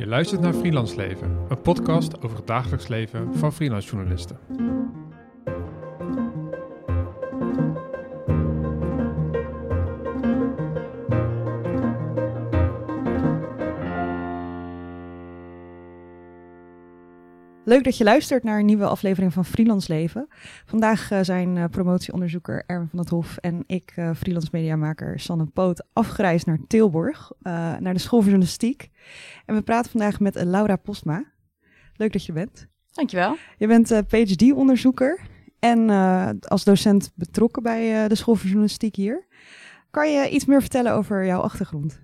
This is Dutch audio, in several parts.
Je luistert naar Freelance Leven, een podcast over het dagelijks leven van freelance Leuk dat je luistert naar een nieuwe aflevering van Freelance Leven. Vandaag uh, zijn uh, promotieonderzoeker Erwin van het Hof en ik, uh, freelance mediamaker Sanne Poot, afgereisd naar Tilburg, naar de school voor journalistiek. En we praten vandaag met Laura Postma. Leuk dat je bent. Dankjewel. Je bent PhD-onderzoeker en als docent betrokken bij de school voor journalistiek hier. Kan je iets meer vertellen over jouw achtergrond?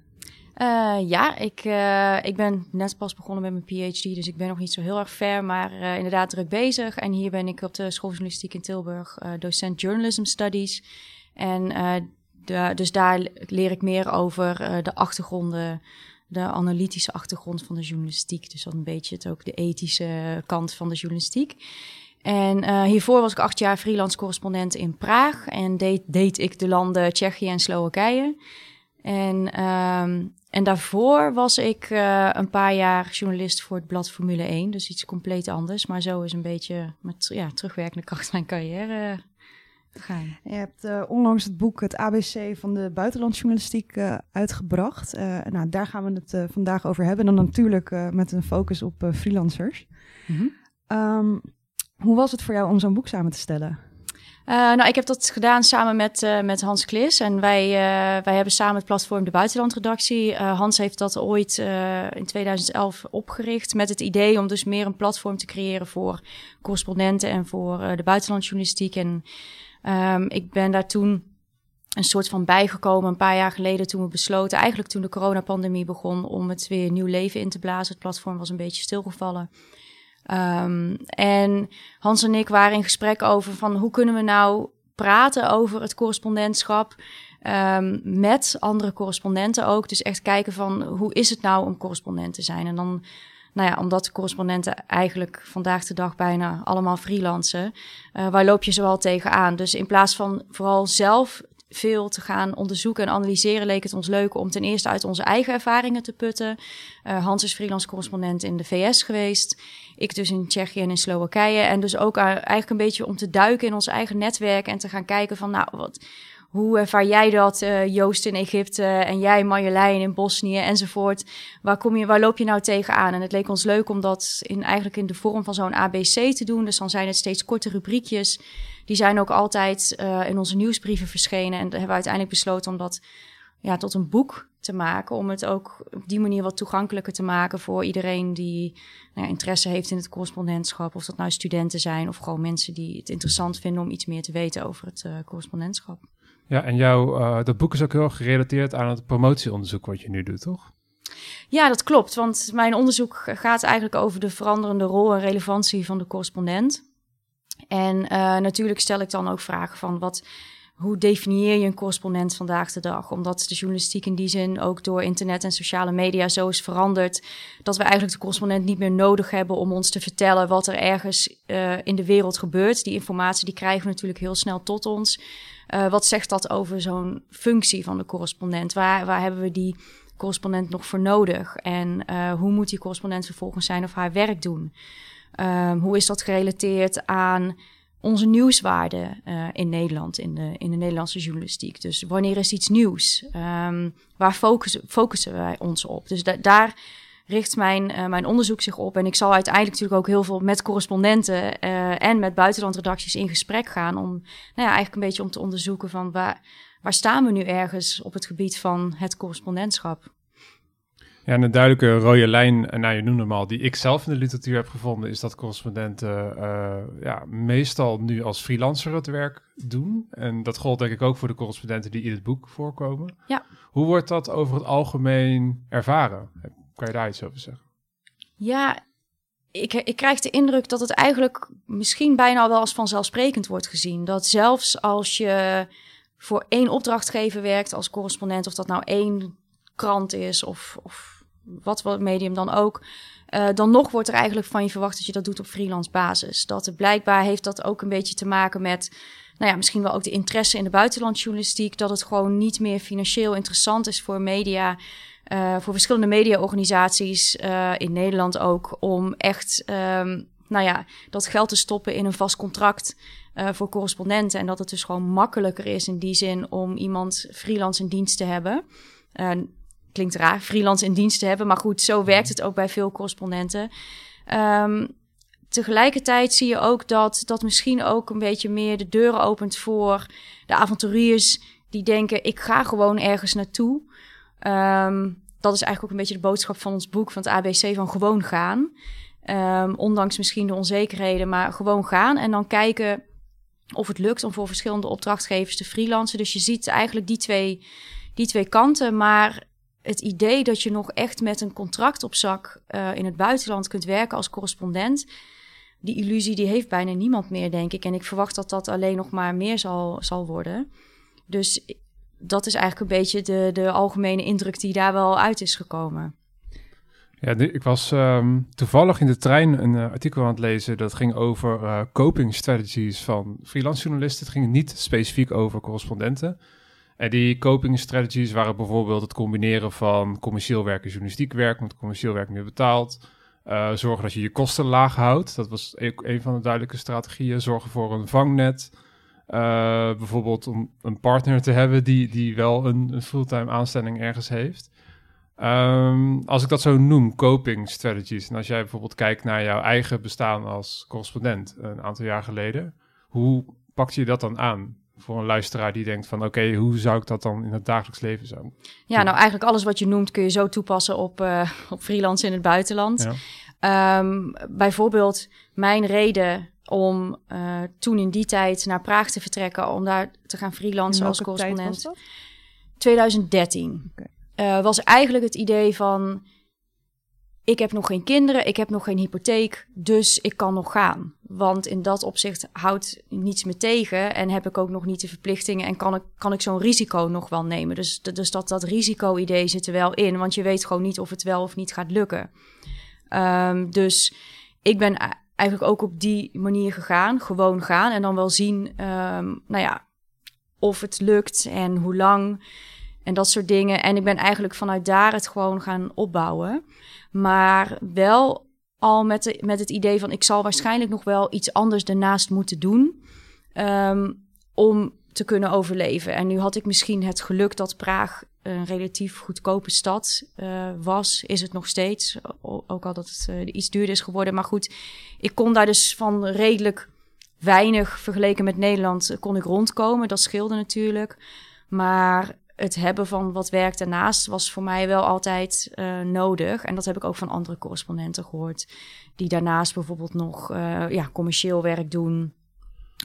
Uh, ja, ik, uh, ik ben net pas begonnen met mijn PhD, dus ik ben nog niet zo heel erg ver, maar uh, inderdaad druk bezig. En hier ben ik op de school journalistiek in Tilburg, docent Journalism Studies. En de, dus daar leer ik meer over de achtergronden, de analytische achtergrond van de journalistiek. Dus dan een beetje het, ook de ethische kant van de journalistiek. En hiervoor was ik acht jaar freelance correspondent in Praag en deed, deed ik de landen Tsjechië en Slowakije. En, um, en daarvoor was ik uh, een paar jaar journalist voor het blad Formule 1. Dus iets compleet anders. Maar zo is een beetje met ja, terugwerkende kracht mijn carrière gegaan. Je hebt uh, onlangs het boek Het ABC van de buitenlandjournalistiek uh, uitgebracht. nou, daar gaan we het vandaag over hebben. En dan natuurlijk met een focus op freelancers. Mm -hmm. um, hoe was het voor jou om zo'n boek samen te stellen? Uh, nou, ik heb dat gedaan samen met, uh, met Hans Klis. En wij, uh, wij hebben samen het platform De Buitenlandredactie. Hans heeft dat ooit in 2011 opgericht met het idee om dus meer een platform te creëren voor correspondenten en voor de buitenlandjournalistiek. En um, ik ben daar toen een soort van bijgekomen een paar jaar geleden toen we besloten, eigenlijk toen de coronapandemie begon, om het weer nieuw leven in te blazen. Het platform was een beetje stilgevallen. Um, en Hans en ik waren in gesprek over van hoe kunnen we nou praten over het correspondentschap um, met andere correspondenten ook. Dus echt kijken van hoe is het nou om correspondent te zijn. En dan, nou ja, omdat de correspondenten eigenlijk vandaag de dag bijna allemaal freelancen, uh, waar loop je zoal tegenaan? Dus in plaats van vooral zelf veel te gaan onderzoeken en analyseren, leek het ons leuk om ten eerste uit onze eigen ervaringen te putten. Uh, Hans is freelance correspondent in de VS geweest. Ik dus in Tsjechië en in Slowakije. En dus ook eigenlijk een beetje om te duiken in ons eigen netwerk en te gaan kijken van, nou, wat, hoe ervaar jij dat, uh, Joost in Egypte en jij Marjolein in Bosnië enzovoort? Waar, kom je, waar loop je nou tegenaan? En het leek ons leuk om dat in, eigenlijk in de vorm van zo'n ABC te doen. Dus dan zijn het steeds korte rubriekjes. Die zijn ook altijd uh, in onze nieuwsbrieven verschenen. En hebben we uiteindelijk besloten om dat ja, tot een boek te maken. Om het ook op die manier wat toegankelijker te maken voor iedereen die nou ja, interesse heeft in het correspondentschap. Of dat nou studenten zijn of gewoon mensen die het interessant vinden om iets meer te weten over het uh, correspondentschap. Ja, en jouw, uh, dat boek is ook heel gerelateerd aan het promotieonderzoek wat je nu doet, toch? Ja, dat klopt. Want mijn onderzoek gaat eigenlijk over de veranderende rol en relevantie van de correspondent. En uh, natuurlijk stel ik dan ook vragen van wat, hoe definieer je een correspondent vandaag de dag? Omdat de journalistiek in die zin ook door internet en sociale media zo is veranderd, dat we eigenlijk de correspondent niet meer nodig hebben om ons te vertellen wat er ergens uh, in de wereld gebeurt. Die informatie die krijgen we natuurlijk heel snel tot ons. Uh, wat zegt dat over zo'n functie van de correspondent? Waar, waar hebben we die correspondent nog voor nodig? En hoe moet die correspondent vervolgens zijn of haar werk doen? Um, hoe is dat gerelateerd aan onze nieuwswaarde uh, in Nederland, in de, in de Nederlandse journalistiek? Dus wanneer is iets nieuws? Um, waar focussen, wij ons op? Dus da daar richt mijn, uh, mijn onderzoek zich op. En ik zal uiteindelijk natuurlijk ook heel veel met correspondenten uh, en met buitenlandredacties in gesprek gaan. Om nou ja, eigenlijk een beetje om te onderzoeken van waar, waar staan we nu ergens op het gebied van het correspondentschap. Ja, en een duidelijke rode lijn, nou je noemde hem al, die ik zelf in de literatuur heb gevonden, is dat correspondenten uh, ja, meestal nu als freelancer het werk doen. En dat gold denk ik ook voor de correspondenten die in het boek voorkomen. Ja. Hoe wordt dat over het algemeen ervaren? Kan je daar iets over zeggen? Ja, ik, ik krijg de indruk dat het eigenlijk misschien bijna wel als vanzelfsprekend wordt gezien. Dat zelfs als je voor één opdrachtgever werkt als correspondent, of dat nou één krant is of, of wat voor medium dan ook. Uh, dan nog wordt er eigenlijk van je verwacht dat je dat doet op freelance basis. Dat blijkbaar heeft dat ook een beetje te maken met, nou ja, misschien wel ook de interesse in de buitenlandjournalistiek. Dat het gewoon niet meer financieel interessant is voor media uh, voor verschillende mediaorganisaties uh, in Nederland ook, om echt, um, nou ja, dat geld te stoppen in een vast contract voor correspondenten. En dat het dus gewoon makkelijker is in die zin om iemand freelance in dienst te hebben. Klinkt raar, freelance in dienst te hebben, maar goed, zo werkt het ook bij veel correspondenten. Um, tegelijkertijd zie je ook dat dat misschien ook een beetje meer de deuren opent voor de avonturiers die denken: ik ga gewoon ergens naartoe. Um, dat is eigenlijk ook een beetje de boodschap van ons boek, van het ABC, van gewoon gaan. Um, ondanks misschien de onzekerheden, maar gewoon gaan en dan kijken of het lukt om voor verschillende opdrachtgevers te freelancen. Dus je ziet eigenlijk die twee, die twee kanten, maar het idee dat je nog echt met een contract op zak uh, in het buitenland kunt werken als correspondent, die illusie die heeft bijna niemand meer, denk ik. En ik verwacht dat dat alleen nog maar meer zal, zal worden. Dus dat is eigenlijk een beetje de, de algemene indruk die daar wel uit is gekomen. Ja, ik was um, toevallig in de trein een uh, artikel aan het lezen dat ging over uh, coping strategies van freelance journalisten. Het ging niet specifiek over correspondenten. En die coping strategies waren bijvoorbeeld het combineren van commercieel werk en journalistiek werk, met commercieel werk meer betaald. Uh, zorgen dat je je kosten laag houdt. Dat was een, een van de duidelijke strategieën. Zorgen voor een vangnet. Uh, bijvoorbeeld om een partner te hebben die, die wel een, een fulltime aanstelling ergens heeft. Um, als ik dat zo noem, coping strategies. En als jij bijvoorbeeld kijkt naar jouw eigen bestaan als correspondent een aantal jaar geleden. Hoe pak je dat dan aan? Voor een luisteraar die denkt van oké, hoe zou ik dat dan in het dagelijks leven zo? Ja, nou eigenlijk alles wat je noemt kun je zo toepassen op, uh, op freelance in het buitenland. Ja. Um, bijvoorbeeld mijn reden om uh, toen in die tijd naar Praag te vertrekken, om daar te gaan freelancen als correspondent. Was 2013. Okay. Uh, was eigenlijk het idee van: ik heb nog geen kinderen, ik heb nog geen hypotheek, dus ik kan nog gaan. Want in dat opzicht houdt niets me tegen en heb ik ook nog niet de verplichtingen en kan ik, kan ik zo'n risico nog wel nemen. Dus, dus dat, dat risico-idee zit er wel in, want je weet gewoon niet of het wel of niet gaat lukken. Um, dus ik ben eigenlijk ook op die manier gegaan. Gewoon gaan en dan wel zien, um, nou ja, of het lukt en hoe lang en dat soort dingen. En ik ben eigenlijk vanuit daar het gewoon gaan opbouwen. Maar wel al met, de, met het idee van ik zal waarschijnlijk nog wel iets anders daarnaast moeten doen. Um, om te kunnen overleven. En nu had ik misschien het geluk dat Praag een relatief goedkope stad uh, was, is het nog steeds. Ook al dat het uh, iets duurder is geworden. Maar goed, ik kon daar dus van redelijk weinig vergeleken met Nederland eh, kon ik rondkomen. Dat scheelde natuurlijk. Maar het hebben van wat werk daarnaast was voor mij wel altijd uh, nodig. En dat heb ik ook van andere correspondenten gehoord. Die daarnaast bijvoorbeeld nog uh, ja, commercieel werk doen.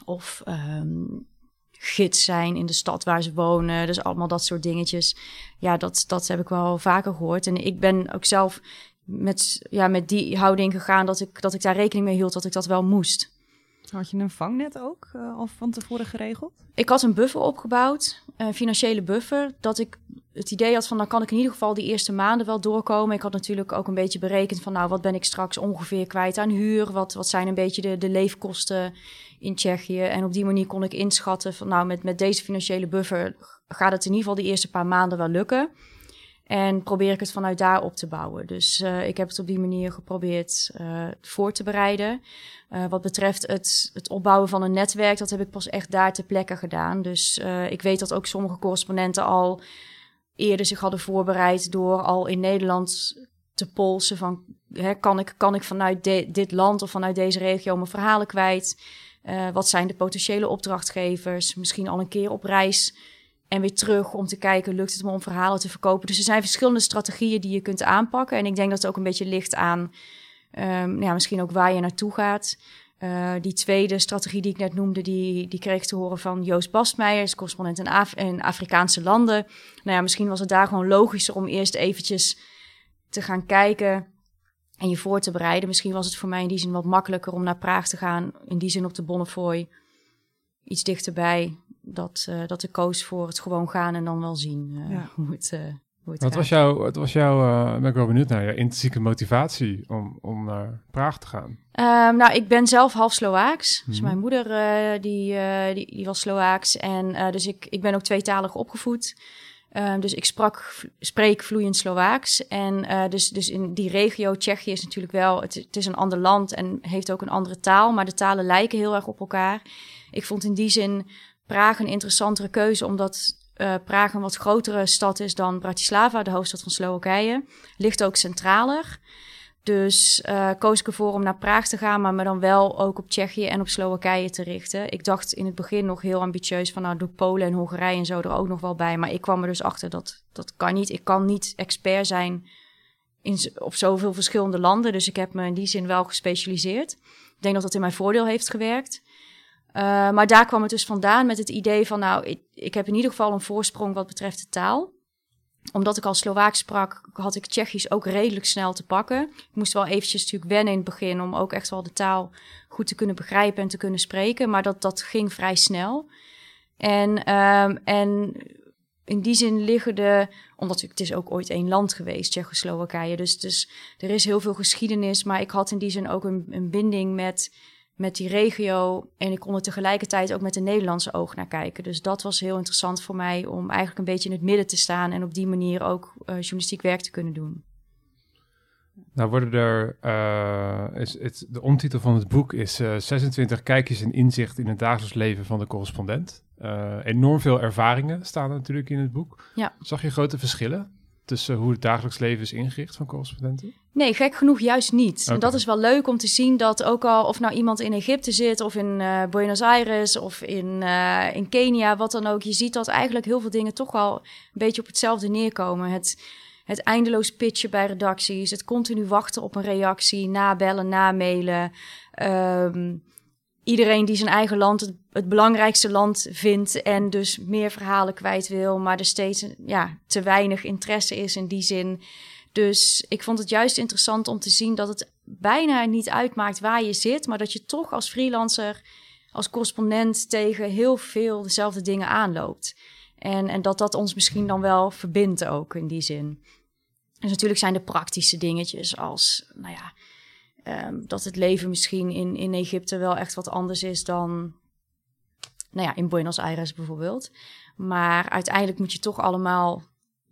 Of um, gids zijn in de stad waar ze wonen. Dus allemaal dat soort dingetjes. Ja, dat, dat heb ik wel vaker gehoord. En ik ben ook zelf met, ja, met die houding gegaan dat ik, dat ik daar rekening mee hield dat ik dat wel moest. Had je een vangnet ook uh, al van tevoren geregeld? Ik had een buffer opgebouwd, een financiële buffer, dat ik het idee had van dan kan ik in ieder geval die eerste maanden wel doorkomen. Ik had natuurlijk ook een beetje berekend van nou wat ben ik straks ongeveer kwijt aan huur, wat, wat zijn een beetje de, de leefkosten in Tsjechië. En op die manier kon ik inschatten van nou met, met deze financiële buffer gaat het in ieder geval die eerste paar maanden wel lukken. En probeer ik het vanuit daar op te bouwen. Dus uh, ik heb het op die manier geprobeerd uh, voor te bereiden. Uh, wat betreft het, het opbouwen van een netwerk, dat heb ik pas echt daar ter plekke gedaan. Dus ik weet dat ook sommige correspondenten al eerder zich hadden voorbereid door al in Nederland te polsen van hè, kan, ik, kan ik vanuit dit land of vanuit deze regio mijn verhalen kwijt? wat zijn de potentiële opdrachtgevers? Misschien al een keer op reis en weer terug om te kijken, lukt het me om verhalen te verkopen. Dus er zijn verschillende strategieën die je kunt aanpakken. En ik denk dat het ook een beetje ligt aan um, ja, misschien ook waar je naartoe gaat. Uh, die tweede strategie die ik net noemde, die, die kreeg ik te horen van Joost Bastmeijer, is correspondent in Afrikaanse landen. Nou ja, misschien was het daar gewoon logischer om eerst eventjes te gaan kijken en je voor te bereiden. Misschien was het voor mij in die zin wat makkelijker om naar Praag te gaan, in die zin op de Bonnefoy, iets dichterbij dat, uh, dat ik koos voor het gewoon gaan en dan wel zien uh, ja. hoe het, uh, hoe het wat Was jouw, wat was jouw, ben ik wel benieuwd naar, je intrinsieke motivatie om, om naar Praag te gaan? Um, nou, ik ben zelf half Slovaaks. Mm. Dus mhm. mijn moeder die, die, die, was Slovaaks. En dus ik, ik ben ook tweetalig opgevoed. Ehm, dus ik sprak, spreek vloeiend Slovaaks. En uh, dus, dus in die regio, Tsjechië is natuurlijk wel, het, het, is een ander land en heeft ook een andere taal, maar de talen lijken heel erg op elkaar. Ik vond in die zin Praag een interessantere keuze, omdat uh, Praag een wat grotere stad is dan Bratislava, de hoofdstad van Slowakije. Ligt ook centraler. Dus uh, koos ik ervoor om naar Praag te gaan, maar me dan wel ook op Tsjechië en op Slowakije te richten. Ik dacht in het begin nog heel ambitieus van nou doe Polen en Hongarije en zo er ook nog wel bij. Maar ik kwam er dus achter dat dat kan niet. Ik kan niet expert zijn in, op zoveel verschillende landen. Dus ik heb me in die zin wel gespecialiseerd. Ik denk dat dat in mijn voordeel heeft gewerkt. Uh, maar daar kwam het dus vandaan met het idee van nou, ik, ik heb in ieder geval een voorsprong wat betreft de taal omdat ik al Slovaaks sprak, had ik Tsjechisch ook redelijk snel te pakken. Ik moest wel eventjes natuurlijk wennen in het begin om ook echt wel de taal goed te kunnen begrijpen en te kunnen spreken. Maar dat, dat ging vrij snel. En, um, en in die zin liggen de, omdat het is ook ooit één land geweest, Tsjechoslowakije. Dus, dus er is heel veel geschiedenis, maar ik had in die zin ook een, een binding met met die regio. En ik kon er tegelijkertijd ook met een Nederlandse oog naar kijken. Dus dat was heel interessant voor mij om eigenlijk een beetje in het midden te staan en op die manier ook uh, journalistiek werk te kunnen doen. Nou worden er, uh, is het, de omtitel van het boek is uh, eh, 26 kijkjes en inzicht in het dagelijks leven van de correspondent. enorm veel ervaringen staan natuurlijk in het boek. Ja. Zag je grote verschillen? Tussen hoe het dagelijks leven is ingericht van correspondenten? Nee, gek genoeg juist niet. En dat is wel leuk om te zien dat ook al of nou iemand in Egypte zit of in uh, Buenos Aires of in, uh, in Kenia, wat dan ook. Je ziet dat eigenlijk heel veel dingen toch wel een beetje op hetzelfde neerkomen. Het, het eindeloos pitchen bij redacties, het continu wachten op een reactie, nabellen, namailen. Um, iedereen die zijn eigen land het, het, belangrijkste land vindt en dus meer verhalen kwijt wil, maar er steeds ja, te weinig interesse is in die zin. Dus ik vond het juist interessant om te zien dat het bijna niet uitmaakt waar je zit, maar dat je toch als freelancer, als correspondent tegen heel veel dezelfde dingen aanloopt. En, en dat dat ons misschien dan wel verbindt ook in die zin. Dus natuurlijk zijn er praktische dingetjes als, nou ja, Um, dat het leven misschien in, in Egypte wel echt wat anders is dan nou ja, in Buenos Aires bijvoorbeeld. Maar uiteindelijk moet je toch allemaal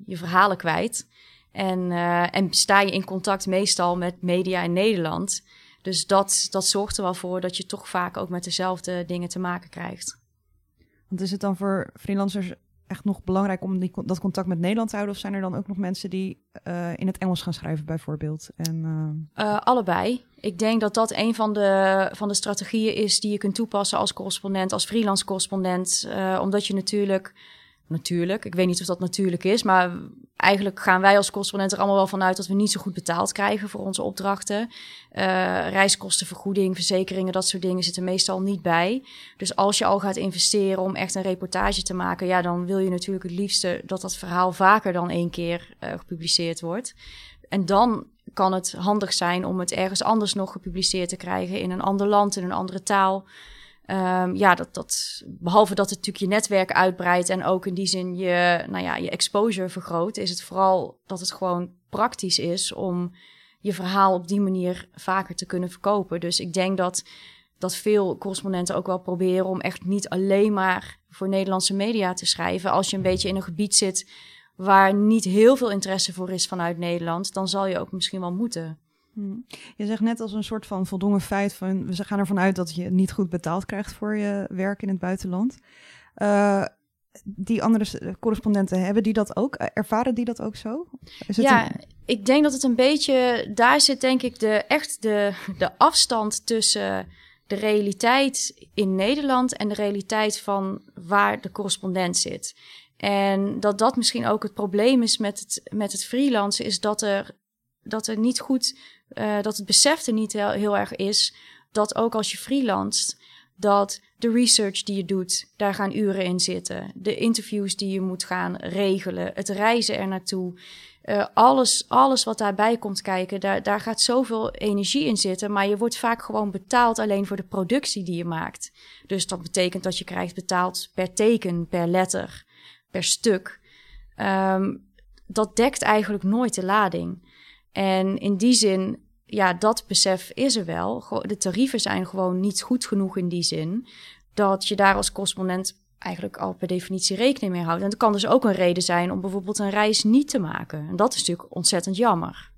je verhalen kwijt. En, uh, en sta je in contact meestal met media in Nederland. Dus dat, dat zorgt er wel voor dat je toch vaak ook met dezelfde dingen te maken krijgt. Want is het dan voor freelancers echt nog belangrijk om die, dat contact met Nederland te houden? Of zijn er dan ook nog mensen die uh, in het Engels gaan schrijven, bijvoorbeeld? En, uh... Uh, allebei. Ik denk dat dat een van de, van de strategieën is die je kunt toepassen als correspondent, als freelance correspondent. omdat je natuurlijk natuurlijk. Ik weet niet of dat natuurlijk is, maar eigenlijk gaan wij als correspondent er allemaal wel vanuit dat we niet zo goed betaald krijgen voor onze opdrachten. Uh, reiskostenvergoeding, verzekeringen, dat soort dingen zitten meestal niet bij. Dus als je al gaat investeren om echt een reportage te maken, ja, dan wil je natuurlijk het liefste dat dat verhaal vaker dan één keer uh, gepubliceerd wordt. En dan kan het handig zijn om het ergens anders nog gepubliceerd te krijgen in een ander land, in een andere taal. Um, ja, dat, dat, behalve dat het natuurlijk je netwerk uitbreidt en ook in die zin je, nou ja, je exposure vergroot, is het vooral dat het gewoon praktisch is om je verhaal op die manier vaker te kunnen verkopen. Dus ik denk dat, dat veel correspondenten ook wel proberen om echt niet alleen maar voor Nederlandse media te schrijven. Als je een beetje in een gebied zit waar niet heel veel interesse voor is vanuit Nederland, dan zal je ook misschien wel moeten. Hm. Je zegt net als een soort van voldongen feit van we gaan ervan uit dat je niet goed betaald krijgt voor je werk in het buitenland. Uh, die andere correspondenten hebben die dat ook? Ervaren die dat ook zo? Is het ja, ik denk dat het een beetje daar zit, denk ik, de echt de, de afstand tussen de realiteit in Nederland en de realiteit van waar de correspondent zit. En dat dat misschien ook het probleem is met het, met het freelancen, is dat er, dat er niet goed uh, dat het besef er niet heel, erg is dat ook als je freelanced, dat de research die je doet, daar gaan uren in zitten. De interviews die je moet gaan regelen, het reizen er naartoe. Uh, alles, alles wat daarbij komt kijken, daar, daar gaat zoveel energie in zitten. Maar je wordt vaak gewoon betaald alleen voor de productie die je maakt. Dus dat betekent dat je krijgt betaald per teken, per letter, per stuk. Um, dat dekt eigenlijk nooit de lading. En in die zin, ja, dat besef is er wel. De tarieven zijn gewoon niet goed genoeg in die zin. Dat je daar als correspondent eigenlijk al per definitie rekening mee houdt. En het kan dus ook een reden zijn om bijvoorbeeld een reis niet te maken. En dat is natuurlijk ontzettend jammer.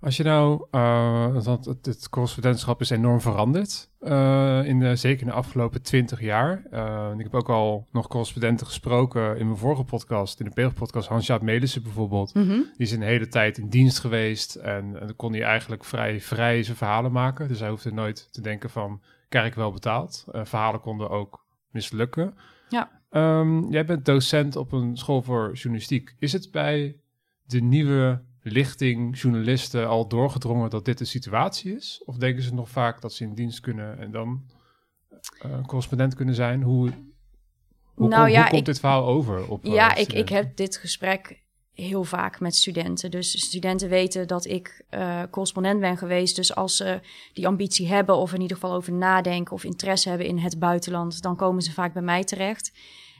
Als je nou, uh, want het, het correspondentschap is enorm veranderd, uh, in de, zeker in de afgelopen twintig jaar. Uh, ik heb ook al nog correspondenten gesproken in mijn vorige podcast, in de PEG-podcast, Hans-Jaap Melissen bijvoorbeeld. Mhm. Die is een hele tijd in dienst geweest en, en dan kon hij eigenlijk vrij vrij zijn verhalen maken. Dus hij hoefde nooit te denken van, krijg ik wel betaald? verhalen konden ook mislukken. Ja. Um, jij bent docent op een school voor journalistiek. Is het bij de nieuwe lichting journalisten al doorgedrongen dat dit de situatie is? Of denken ze nog vaak dat ze in dienst kunnen en dan uh, correspondent kunnen zijn? Hoe, hoe, nou, kom, ja, hoe komt ik, dit verhaal over? Op, ja, uh, ik, ik heb dit gesprek heel vaak met studenten. Dus studenten weten dat ik uh, correspondent ben geweest. Dus als ze die ambitie hebben of in ieder geval over nadenken of interesse hebben in het buitenland, dan komen ze vaak bij mij terecht.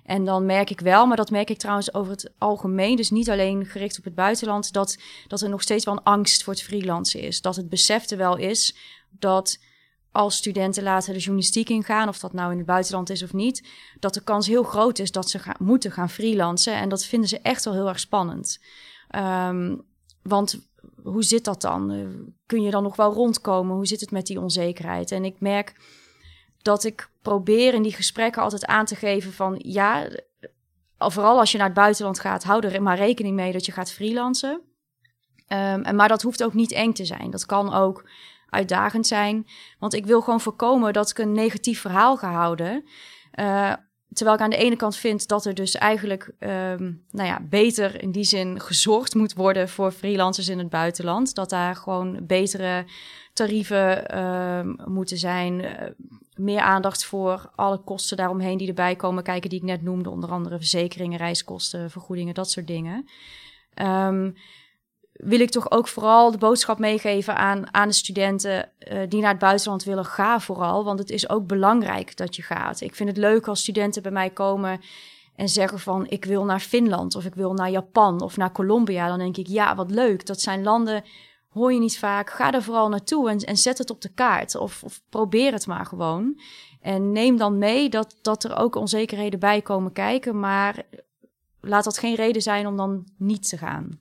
En dan merk ik wel, maar dat merk ik trouwens over het algemeen, dus niet alleen gericht op het buitenland, dat, dat er nog steeds wel een angst voor het freelancen is. Dat het besef er wel is dat als studenten later de journalistiek ingaan, of dat nou in het buitenland is of niet, dat de kans heel groot is dat ze moeten gaan freelancen. En dat vinden ze echt wel heel erg spannend. Um, want hoe zit dat dan? Kun je dan nog wel rondkomen? Hoe zit het met die onzekerheid? En ik merk dat ik probeer in die gesprekken altijd aan te geven van ja, vooral als je naar het buitenland gaat, hou er maar rekening mee dat je gaat freelancen. Um, en, maar dat hoeft ook niet eng te zijn. Dat kan ook uitdagend zijn. Want ik wil gewoon voorkomen dat ik een negatief verhaal ga houden. Uh, terwijl ik aan de ene kant vind dat er dus eigenlijk um, nou ja, beter in die zin gezorgd moet worden voor freelancers in het buitenland. Dat daar gewoon betere tarieven um, moeten zijn. Meer aandacht voor alle kosten daaromheen die erbij komen kijken, die ik net noemde. Onder andere verzekeringen, reiskosten, vergoedingen, dat soort dingen. Um, wil ik toch ook vooral de boodschap meegeven aan, aan de studenten uh, die naar het buitenland willen. Ga vooral, want het is ook belangrijk dat je gaat. Ik vind het leuk als studenten bij mij komen en zeggen van ik wil naar Finland of ik wil naar Japan of naar Colombia. Dan denk ik ja, wat leuk. Dat zijn landen, hoor je niet vaak. Ga er vooral naartoe en, zet het op de kaart of, of probeer het maar gewoon. En neem dan mee dat, dat er ook onzekerheden bij komen kijken, maar laat dat geen reden zijn om dan niet te gaan.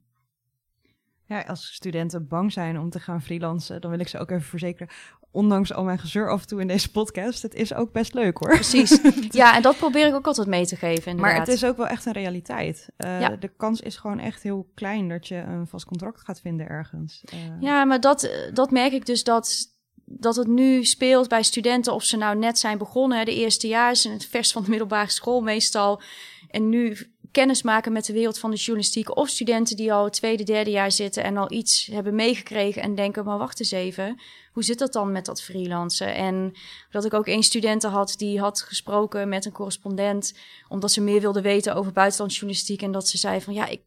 Ja, als studenten bang zijn om te gaan freelancen, dan wil ik ze ook even verzekeren. Ondanks al mijn gezeur af en toe in deze podcast, het is ook best leuk hoor. Precies. Ja, en dat probeer ik ook altijd mee te geven. Inderdaad. Maar het is ook wel echt een realiteit. Uh, ja. De kans is gewoon echt heel klein dat je een vast contract gaat vinden ergens. Uh... Ja, maar dat, dat merk ik dus dat, dat het nu speelt bij studenten of ze nou net zijn begonnen. Hè, de eerste jaar is het vers van de middelbare school meestal. En nu kennis maken met de wereld van de journalistiek. Of studenten die al het tweede, derde jaar zitten en al iets hebben meegekregen en denken, maar wacht eens even, hoe zit dat dan met dat freelancen? En dat ik ook één studenten had die had gesproken met een correspondent, omdat ze meer wilde weten over buitenlandsjournalistiek. En dat ze zei van ja, ik,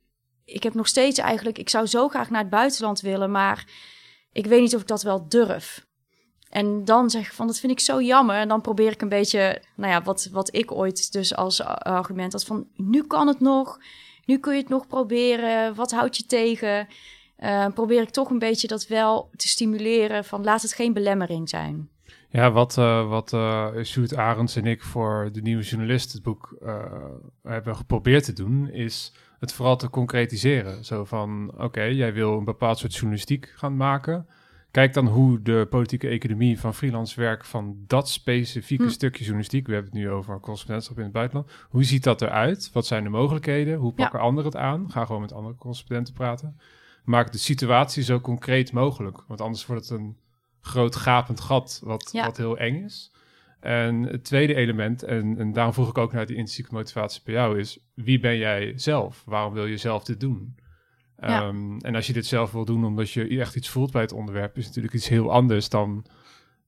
ik heb nog steeds eigenlijk, ik zou zo graag naar het buitenland willen, maar ik weet niet of ik dat wel durf. En dan zeg ik van, dat vind ik zo jammer. En dan probeer ik een beetje, nou ja, wat, wat ik ooit dus als argument had van, nu kan het nog, nu kun je het nog proberen, wat houd je tegen? Uh, probeer ik toch een beetje dat wel te stimuleren van, laat het geen belemmering zijn. Ja, wat, uh, wat uh, Sjoerd Arends en ik voor de Nieuwe Journalist het boek hebben geprobeerd te doen, is het vooral te concretiseren. Zo van, oké, jij wil een bepaald soort journalistiek gaan maken kijk dan hoe de politieke economie van freelance werk van dat specifieke hm. stukje journalistiek, we hebben het nu over correspondentschap in het buitenland, hoe ziet dat eruit? Wat zijn de mogelijkheden? Hoe pakken ja. anderen het aan? Ga gewoon met andere correspondenten praten. Maak de situatie zo concreet mogelijk, want anders wordt het een groot gapend gat wat, ja. wat heel eng is. En het tweede element, en, en daarom vroeg ik ook naar die intrinsieke motivatie bij jou, is wie ben jij zelf? Waarom wil je zelf dit doen? Ja. Um, en als je dit zelf wil doen omdat je echt iets voelt bij het onderwerp, is natuurlijk iets heel anders dan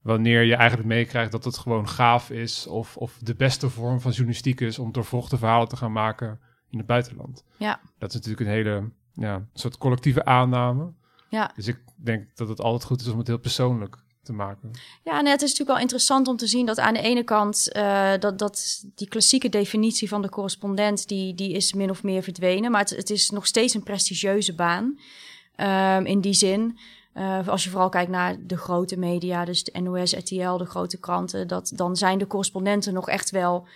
wanneer je eigenlijk meekrijgt dat het gewoon gaaf is of, of de beste vorm van journalistiek is om doorvochte verhalen te gaan maken in het buitenland. Ja. Dat is natuurlijk een hele ja, soort collectieve aanname. Ja. Dus ik denk dat het altijd goed is om het heel persoonlijk te. Ja, en het is natuurlijk wel interessant om te zien dat aan de ene kant uh, dat, dat die klassieke definitie van de correspondent, die, die is min of meer verdwenen. Maar het, het is nog steeds een prestigieuze baan. Um, in die zin. Uh, als je vooral kijkt naar de grote media, dus de NOS, RTL, de grote kranten, dat, dan zijn de correspondenten nog echt wel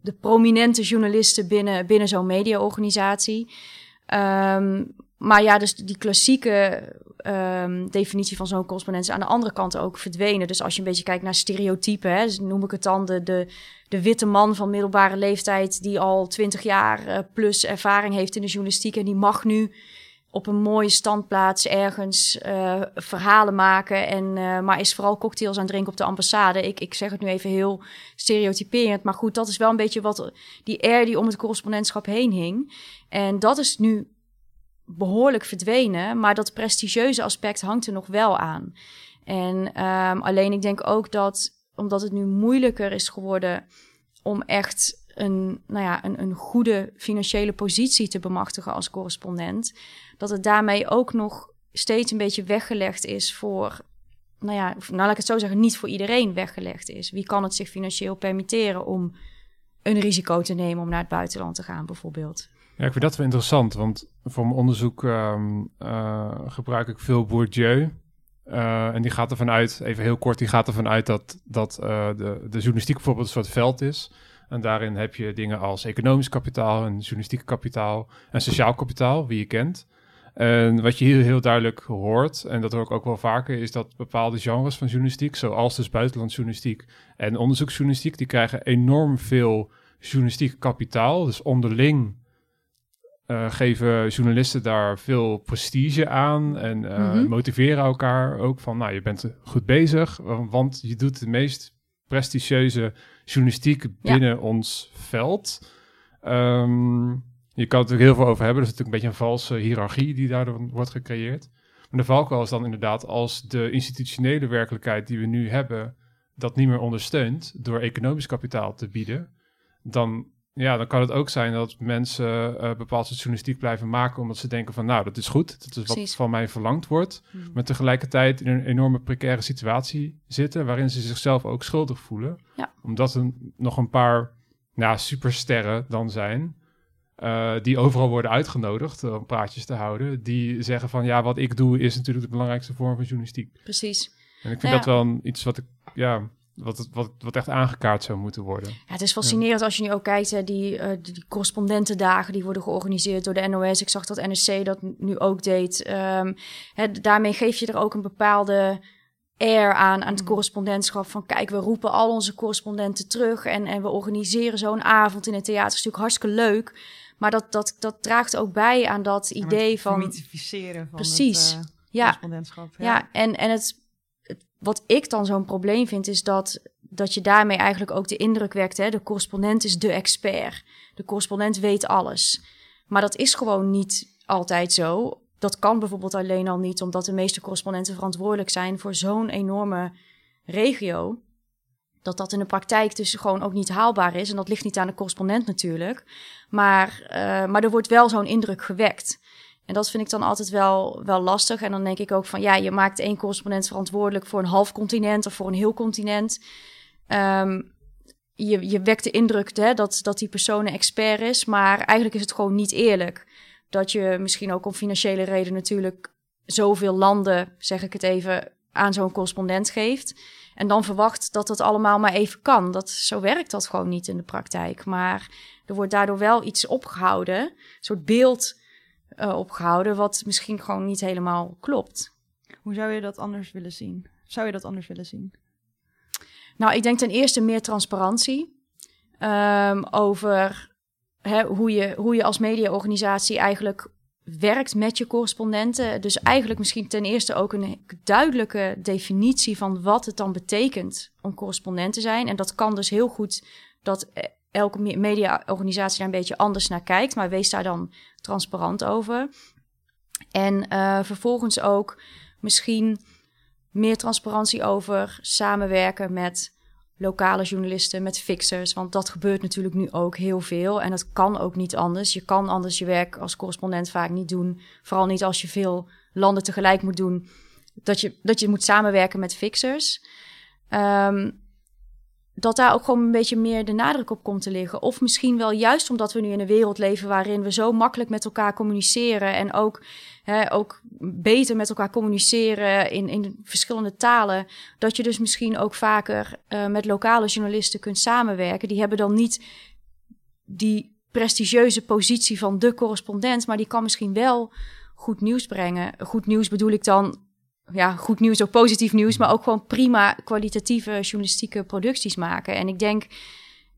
de prominente journalisten binnen, binnen zo'n mediaorganisatie. Um, maar ja, dus die klassieke um, definitie van zo'n correspondent is aan de andere kant ook verdwenen. Dus als je een beetje kijkt naar stereotypen, hè, dus noem ik het dan de, de, witte man van middelbare leeftijd die al twintig jaar uh, plus ervaring heeft in de journalistiek en die mag nu op een mooie standplaats ergens uh, verhalen maken. En, uh, maar is vooral cocktails aan het drinken op de ambassade. Ik, ik zeg het nu even heel stereotyperend. Maar goed, dat is wel een beetje wat die air die om het correspondentschap heen hing. En dat is nu behoorlijk verdwenen. Maar dat prestigieuze aspect hangt er nog wel aan. En um, alleen ik denk ook dat, omdat het nu moeilijker is geworden om echt een, nou ja, een, een goede financiële positie te bemachtigen als correspondent, dat het daarmee ook nog steeds een beetje weggelegd is voor, nou ja, nou laat ik het zo zeggen, niet voor iedereen weggelegd is. Wie kan het zich financieel permitteren om een risico te nemen om naar het buitenland te gaan, bijvoorbeeld? Ja, ik vind dat wel interessant, want voor mijn onderzoek um, uh, gebruik ik veel Bourdieu. Uh, en die gaat ervan uit, even heel kort, die gaat ervan uit dat, dat uh, de, de journalistiek bijvoorbeeld een soort veld is. En daarin heb je dingen als economisch kapitaal en journalistiek kapitaal en sociaal kapitaal, wie je kent. En wat je hier heel duidelijk hoort, en dat hoor ik ook wel vaker, is dat bepaalde genres van journalistiek, zoals dus buitenlandsjournalistiek en onderzoeksjournalistiek, die krijgen enorm veel journalistiek kapitaal. Dus onderling uh, geven journalisten daar veel prestige aan en uh, mm -hmm. motiveren elkaar ook van, nou, je bent goed bezig, want je doet de meest prestigieuze journalistiek binnen ja. ons veld. Um, je kan het er heel veel over hebben. Er is natuurlijk een beetje een valse hiërarchie die daardoor wordt gecreëerd. Maar de valkuil is dan inderdaad als de institutionele werkelijkheid die we nu hebben, dat niet meer ondersteunt door economisch kapitaal te bieden, dan ja, dan kan het ook zijn dat mensen uh, bepaald soort journalistiek blijven maken omdat ze denken van nou, dat is goed, dat is wat Precies. van mij verlangd wordt, hmm. maar tegelijkertijd in een enorme precaire situatie zitten waarin ze zichzelf ook schuldig voelen, ja. omdat er nog een paar nou, supersterren dan zijn uh, die overal worden uitgenodigd om praatjes te houden, die zeggen van ja, wat ik doe is natuurlijk de belangrijkste vorm van journalistiek. Precies. En ik vind ja. dat wel een, iets wat ik ja wat, wat, wat echt aangekaart zou moeten worden. Ja, het is fascinerend als je nu ook kijkt, hè, die, uh, die correspondentendagen die worden georganiseerd door de NOS. Ik zag dat NSC dat nu ook deed. Um, hè, daarmee geef je er ook een bepaalde air aan, aan het mm. correspondentschap. Van kijk, we roepen al onze correspondenten terug en, en we organiseren zo'n avond in het theater. Dat is natuurlijk hartstikke leuk. Maar dat, dat, dat draagt ook bij aan dat idee van... Mythificeren van Precies. het uh, ja. correspondentschap. Ja, ja en, en het wat ik dan zo'n probleem vind, is dat, dat je daarmee eigenlijk ook de indruk wekt. Hè? De correspondent is de expert. De correspondent weet alles. Maar dat is gewoon niet altijd zo. Dat kan bijvoorbeeld alleen al niet, omdat de meeste correspondenten verantwoordelijk zijn voor zo'n enorme regio. Dat dat in de praktijk dus gewoon ook niet haalbaar is. En dat ligt niet aan de correspondent natuurlijk. Maar, uh, maar er wordt wel zo'n indruk gewekt. En dat vind ik dan altijd wel, wel lastig. En dan denk ik ook van ja, je maakt één correspondent verantwoordelijk voor een half continent of voor een heel continent. Um, je, je wekt de indruk hè, dat, dat die persoon een expert is, maar eigenlijk is het gewoon niet eerlijk. Dat je misschien ook om financiële reden natuurlijk zoveel landen, zeg ik het even, aan zo'n correspondent geeft. En dan verwacht dat het allemaal maar even kan. Dat, zo werkt dat gewoon niet in de praktijk. Maar er wordt daardoor wel iets opgehouden, een soort beeld uh, opgehouden, wat misschien gewoon niet helemaal klopt. Hoe zou je dat anders willen zien? Zou je dat anders willen zien? Nou, ik denk ten eerste meer transparantie um, over hè, hoe, je, hoe je als mediaorganisatie eigenlijk werkt met je correspondenten. Dus eigenlijk misschien ten eerste ook een duidelijke definitie van wat het dan betekent om correspondent te zijn. En dat kan dus heel goed dat eh, elke mediaorganisatie daar een beetje anders naar kijkt, maar wees daar dan transparant over. En uh, vervolgens ook misschien meer transparantie over samenwerken met lokale journalisten, met fixers. Want dat gebeurt natuurlijk nu ook heel veel. En dat kan ook niet anders. Je kan anders je werk als correspondent vaak niet doen. Vooral niet als je veel landen tegelijk moet doen. Dat je, dat je moet samenwerken met fixers. Um, dat daar ook gewoon een beetje meer de nadruk op komt te liggen. Of misschien wel juist omdat we nu in een wereld leven waarin we zo makkelijk met elkaar communiceren en ook, hè, ook beter met elkaar communiceren in, in verschillende talen, dat je dus misschien ook vaker uh, met lokale journalisten kunt samenwerken. Die hebben dan niet die prestigieuze positie van de correspondent, maar die kan misschien wel goed nieuws brengen. Goed nieuws bedoel ik dan, ja, goed nieuws, ook positief nieuws, maar ook gewoon prima kwalitatieve journalistieke producties maken. En ik denk,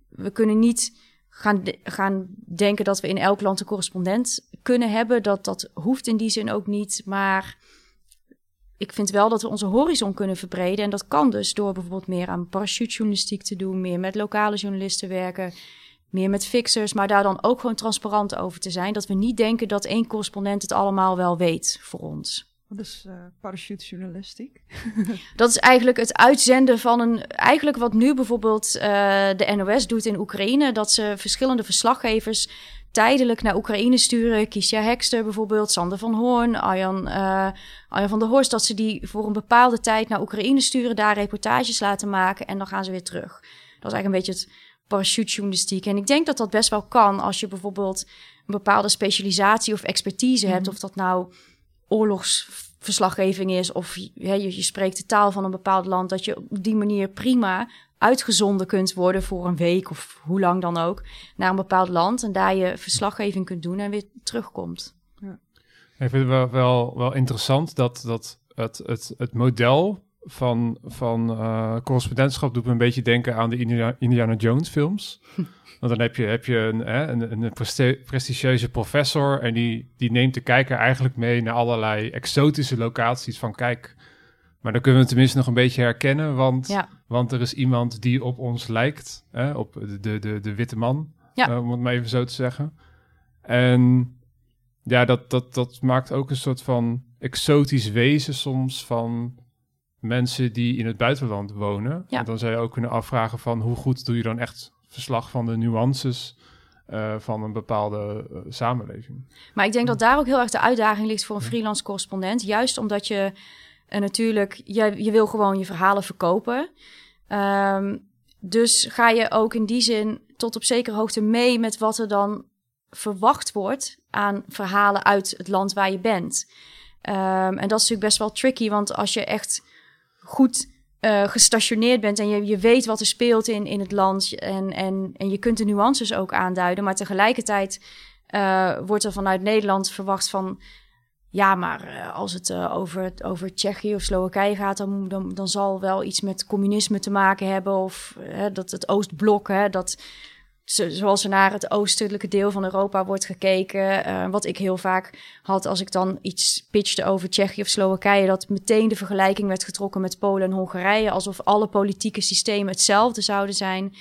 we kunnen niet gaan, gaan denken dat we in elk land een correspondent kunnen hebben. Dat, dat hoeft in die zin ook niet, maar ik vind wel dat we onze horizon kunnen verbreden. En dat kan dus door bijvoorbeeld meer aan parachutejournalistiek te doen, meer met lokale journalisten werken, meer met fixers, maar daar dan ook gewoon transparant over te zijn. Dat we niet denken dat één correspondent het allemaal wel weet voor ons. Wat is uh, parachutejournalistiek? dat is eigenlijk het uitzenden van een. Eigenlijk wat nu bijvoorbeeld uh, de NOS doet in Oekraïne. Dat ze verschillende verslaggevers tijdelijk naar Oekraïne sturen. Kisha Hekster bijvoorbeeld, Sander van Hoorn, Arjan, uh, Arjan van der Horst. Dat ze die voor een bepaalde tijd naar Oekraïne sturen, daar reportages laten maken en dan gaan ze weer terug. Dat is eigenlijk een beetje het parachutejournalistiek. En ik denk dat dat best wel kan als je bijvoorbeeld een bepaalde specialisatie of expertise hebt. Mhm. Of dat nou oorlogsverslaggeving is of je, je spreekt de taal van een bepaald land. Dat je op die manier prima uitgezonden kunt worden voor een week of hoe lang dan ook naar een bepaald land. En daar je verslaggeving kunt doen en weer terugkomt. Ja. Ik vind het wel, wel, wel interessant dat, dat het, het, het model van, van uh, correspondentschap doet me een beetje denken aan de Indiana, Jones films. Want dan heb je, heb je een, hè, een, een prestigieuze professor en die, die neemt de kijker eigenlijk mee naar allerlei exotische locaties van kijk. Maar dan kunnen we tenminste nog een beetje herkennen, want, want er is iemand die op ons lijkt, hè, op de, de, de, witte man, ja. uh, om het maar even zo te zeggen. En ja, dat, dat, dat maakt ook een soort van exotisch wezen soms van mensen die in het buitenland wonen. Ja. En dan zou je ook kunnen afvragen van hoe goed doe je dan echt verslag van de nuances uh, van een bepaalde uh, samenleving. Maar ik denk dat daar ook heel erg de uitdaging ligt voor een freelance correspondent. Juist omdat je uh, natuurlijk, je, je wil gewoon je verhalen verkopen. Um, dus ga je ook in die zin tot op zekere hoogte mee met wat er dan verwacht wordt aan verhalen uit het land waar je bent. Um, en dat is natuurlijk best wel tricky, want als je echt goed uh, gestationeerd bent en je, je weet wat er speelt in, in het land en, en, en je kunt de nuances ook aanduiden, maar tegelijkertijd uh, wordt er vanuit Nederland verwacht van ja, maar uh, als het over, over Tsjechië of Slowakije gaat, dan, dan, dan zal wel iets met communisme te maken hebben of dat het Oostblok, hè, dat zoals er naar het oostelijke deel van Europa wordt gekeken. Uh, wat ik heel vaak had als ik dan iets pitchte over Tsjechië of Slowakije, dat meteen de vergelijking werd getrokken met Polen en Hongarije, alsof alle politieke systemen hetzelfde zouden zijn.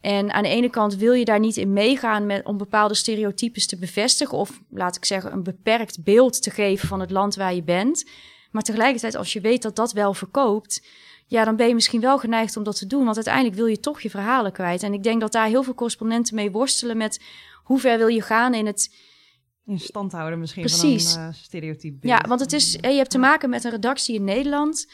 En aan de ene kant wil je daar niet in meegaan met, om bepaalde stereotypes te bevestigen, of laat ik zeggen, een beperkt beeld te geven van het land waar je bent. Maar tegelijkertijd, als je weet dat dat wel verkoopt, ja, dan ben je misschien wel geneigd om dat te doen. Want uiteindelijk wil je toch je verhalen kwijt. En ik denk dat daar heel veel correspondenten mee worstelen met hoe ver wil je gaan in het. In stand houden misschien Precies. van een uh, stereotype. Ja, want het is, je hebt te maken met een redactie in Nederland.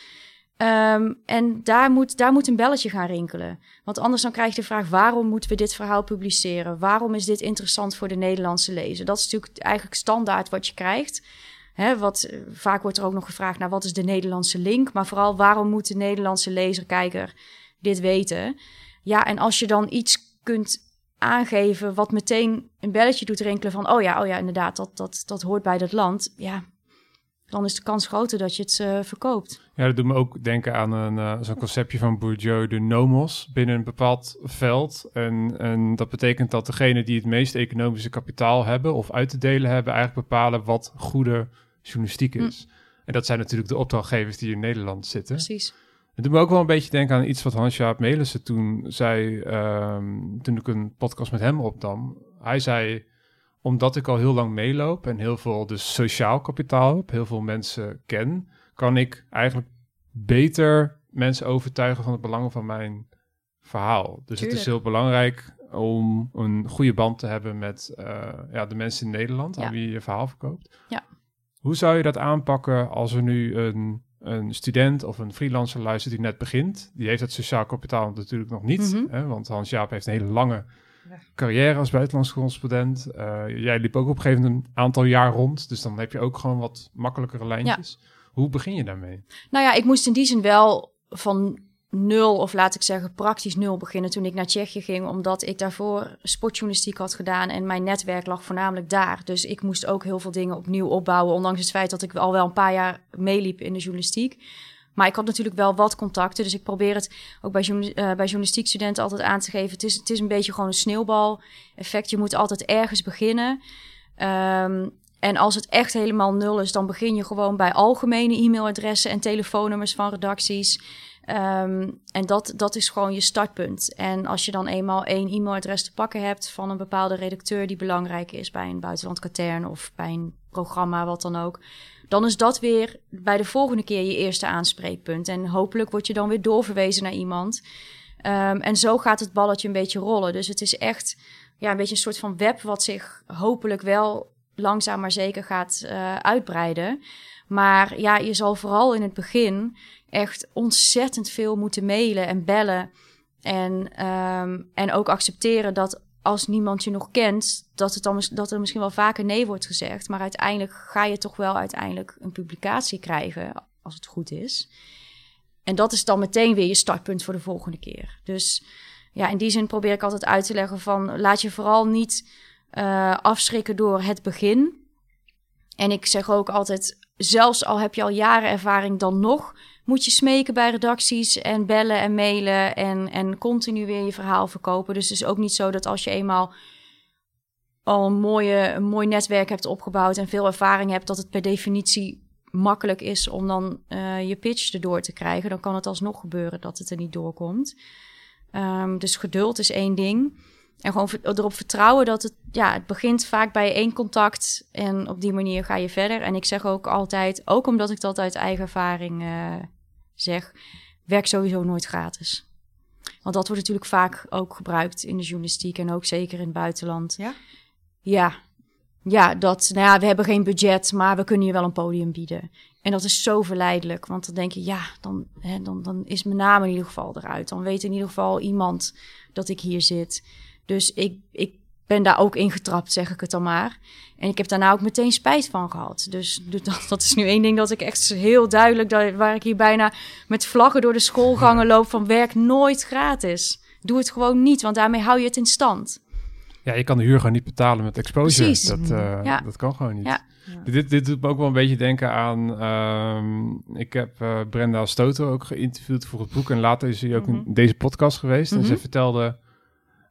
Um, en daar moet, daar moet een belletje gaan rinkelen. Want anders dan krijg je de vraag: waarom moeten we dit verhaal publiceren? Waarom is dit interessant voor de Nederlandse lezer? Dat is natuurlijk eigenlijk standaard wat je krijgt. Hè, wat, eh, vaak wordt er ook nog gevraagd naar wat is de Nederlandse link, maar vooral waarom moet de Nederlandse lezer, kijker dit weten? Ja, en als je dan iets kunt aangeven wat meteen een belletje doet rinkelen van, oh ja, oh ja, inderdaad, dat, dat, dat hoort bij dat land, ja, dan is de kans groter dat je het uh, verkoopt. Ja, dat doet me ook denken aan een, uh, zo'n conceptje van Bourdieu, de nomos, binnen een bepaald veld. En, en dat betekent dat degene die het meeste economische kapitaal hebben of uit te delen hebben, eigenlijk bepalen wat goede journalistiek hm. is. En dat zijn natuurlijk de opdrachtgevers die in Nederland zitten. Precies. Het doet me ook wel een beetje denken aan iets wat Hans-Jaap Melissen toen zei, um, toen ik een podcast met hem opnam. Hij zei, omdat ik al heel lang meeloop en heel veel dus sociaal kapitaal heb, heel veel mensen ken, kan ik eigenlijk beter mensen overtuigen van het belang van mijn verhaal. Dus het is heel belangrijk om een goede band te hebben met uh, ja, de mensen in Nederland aan wie je je verhaal verkoopt. Ja. Hoe zou je dat aanpakken als er nu een, een student of een freelancer luistert die net begint? Die heeft het sociaal kapitaal natuurlijk nog niet, mhm. hè, want Hans-Jaap heeft een hele lange carrière als buitenlands correspondent. Uh, jij liep ook op een gegeven moment een aantal jaar rond, dus dan heb je ook gewoon wat makkelijkere lijntjes. Hoe begin je daarmee? Nou ja, ik moest in die zin wel van nul, of laat ik zeggen praktisch nul beginnen toen ik naar Tsjechië ging, omdat ik daarvoor sportjournalistiek had gedaan en mijn netwerk lag voornamelijk daar. Dus ik moest ook heel veel dingen opnieuw opbouwen, ondanks het feit dat ik al wel een paar jaar meeliep in de journalistiek. Maar ik had natuurlijk wel wat contacten, dus ik probeer het ook bij, uh, bij journalistiekstudenten altijd aan te geven. Het is, het is een beetje gewoon een sneeuwbal-effect. Je moet altijd ergens beginnen. Um, en als het echt helemaal nul is, dan begin je gewoon bij algemene e-mailadressen en telefoonnummers van redacties. Um, en dat, dat is gewoon je startpunt. En als je dan eenmaal één e-mailadres te pakken hebt van een bepaalde redacteur die belangrijk is bij een buitenlandkatern of bij een programma, wat dan ook. Dan is dat weer bij de volgende keer je eerste aanspreekpunt. En hopelijk word je dan weer doorverwezen naar iemand. Um, en zo gaat het balletje een beetje rollen. Dus het is echt ja, een beetje een soort van web wat zich hopelijk wel langzaam maar zeker gaat uh, uitbreiden. Maar ja, je zal vooral in het begin echt ontzettend veel moeten mailen en bellen. En, um, en ook accepteren dat als niemand je nog kent, dat, het dan, dat er misschien wel vaker nee wordt gezegd. Maar uiteindelijk ga je toch wel uiteindelijk een publicatie krijgen, als het goed is. En dat is dan meteen weer je startpunt voor de volgende keer. Dus ja, in die zin probeer ik altijd uit te leggen van laat je vooral niet uh, afschrikken door het begin. En ik zeg ook altijd, zelfs al heb je al jaren ervaring, dan nog moet je smeken bij redacties en bellen en mailen en, en continu weer je verhaal verkopen. Dus het is ook niet zo dat als je eenmaal al een, mooie, een mooi netwerk hebt opgebouwd en veel ervaring hebt, dat het per definitie makkelijk is om dan uh, je pitch erdoor te krijgen. Dan kan het alsnog gebeuren dat het er niet doorkomt. Um, dus geduld is één ding. En gewoon erop vertrouwen dat het, ja, het begint vaak bij één contact en op die manier ga je verder. En ik zeg ook altijd, ook omdat ik dat uit eigen ervaring uh, zeg, werk sowieso nooit gratis. Want dat wordt natuurlijk vaak ook gebruikt in de journalistiek en ook zeker in het buitenland. Ja? Ja, ja, dat, nou ja, we hebben geen budget, maar we kunnen je wel een podium bieden. En dat is zo verleidelijk, want dan denk je, ja, dan, hè, dan, dan is mijn naam in ieder geval eruit. Dan weet in ieder geval iemand dat ik hier zit. Dus ik, ik ben daar ook in getrapt, zeg ik het dan maar. En ik heb daarna ook meteen spijt van gehad. Dus dat, dat is nu één ding dat ik echt heel duidelijk, dat, waar ik hier bijna met vlaggen door de schoolgangen loop van werk nooit gratis. Doe het gewoon niet, want daarmee hou je het in stand. Ja, je kan de huur gewoon niet betalen met exposure. Precies. Dat, uh, ja. dat kan gewoon niet. Ja. Dit, dit doet me ook wel een beetje denken aan... Um, ik heb uh, Brenda Stoto ook geïnterviewd voor het boek... en later is hij ook mm -hmm. in deze podcast geweest. Mm -hmm. En ze mhm. vertelde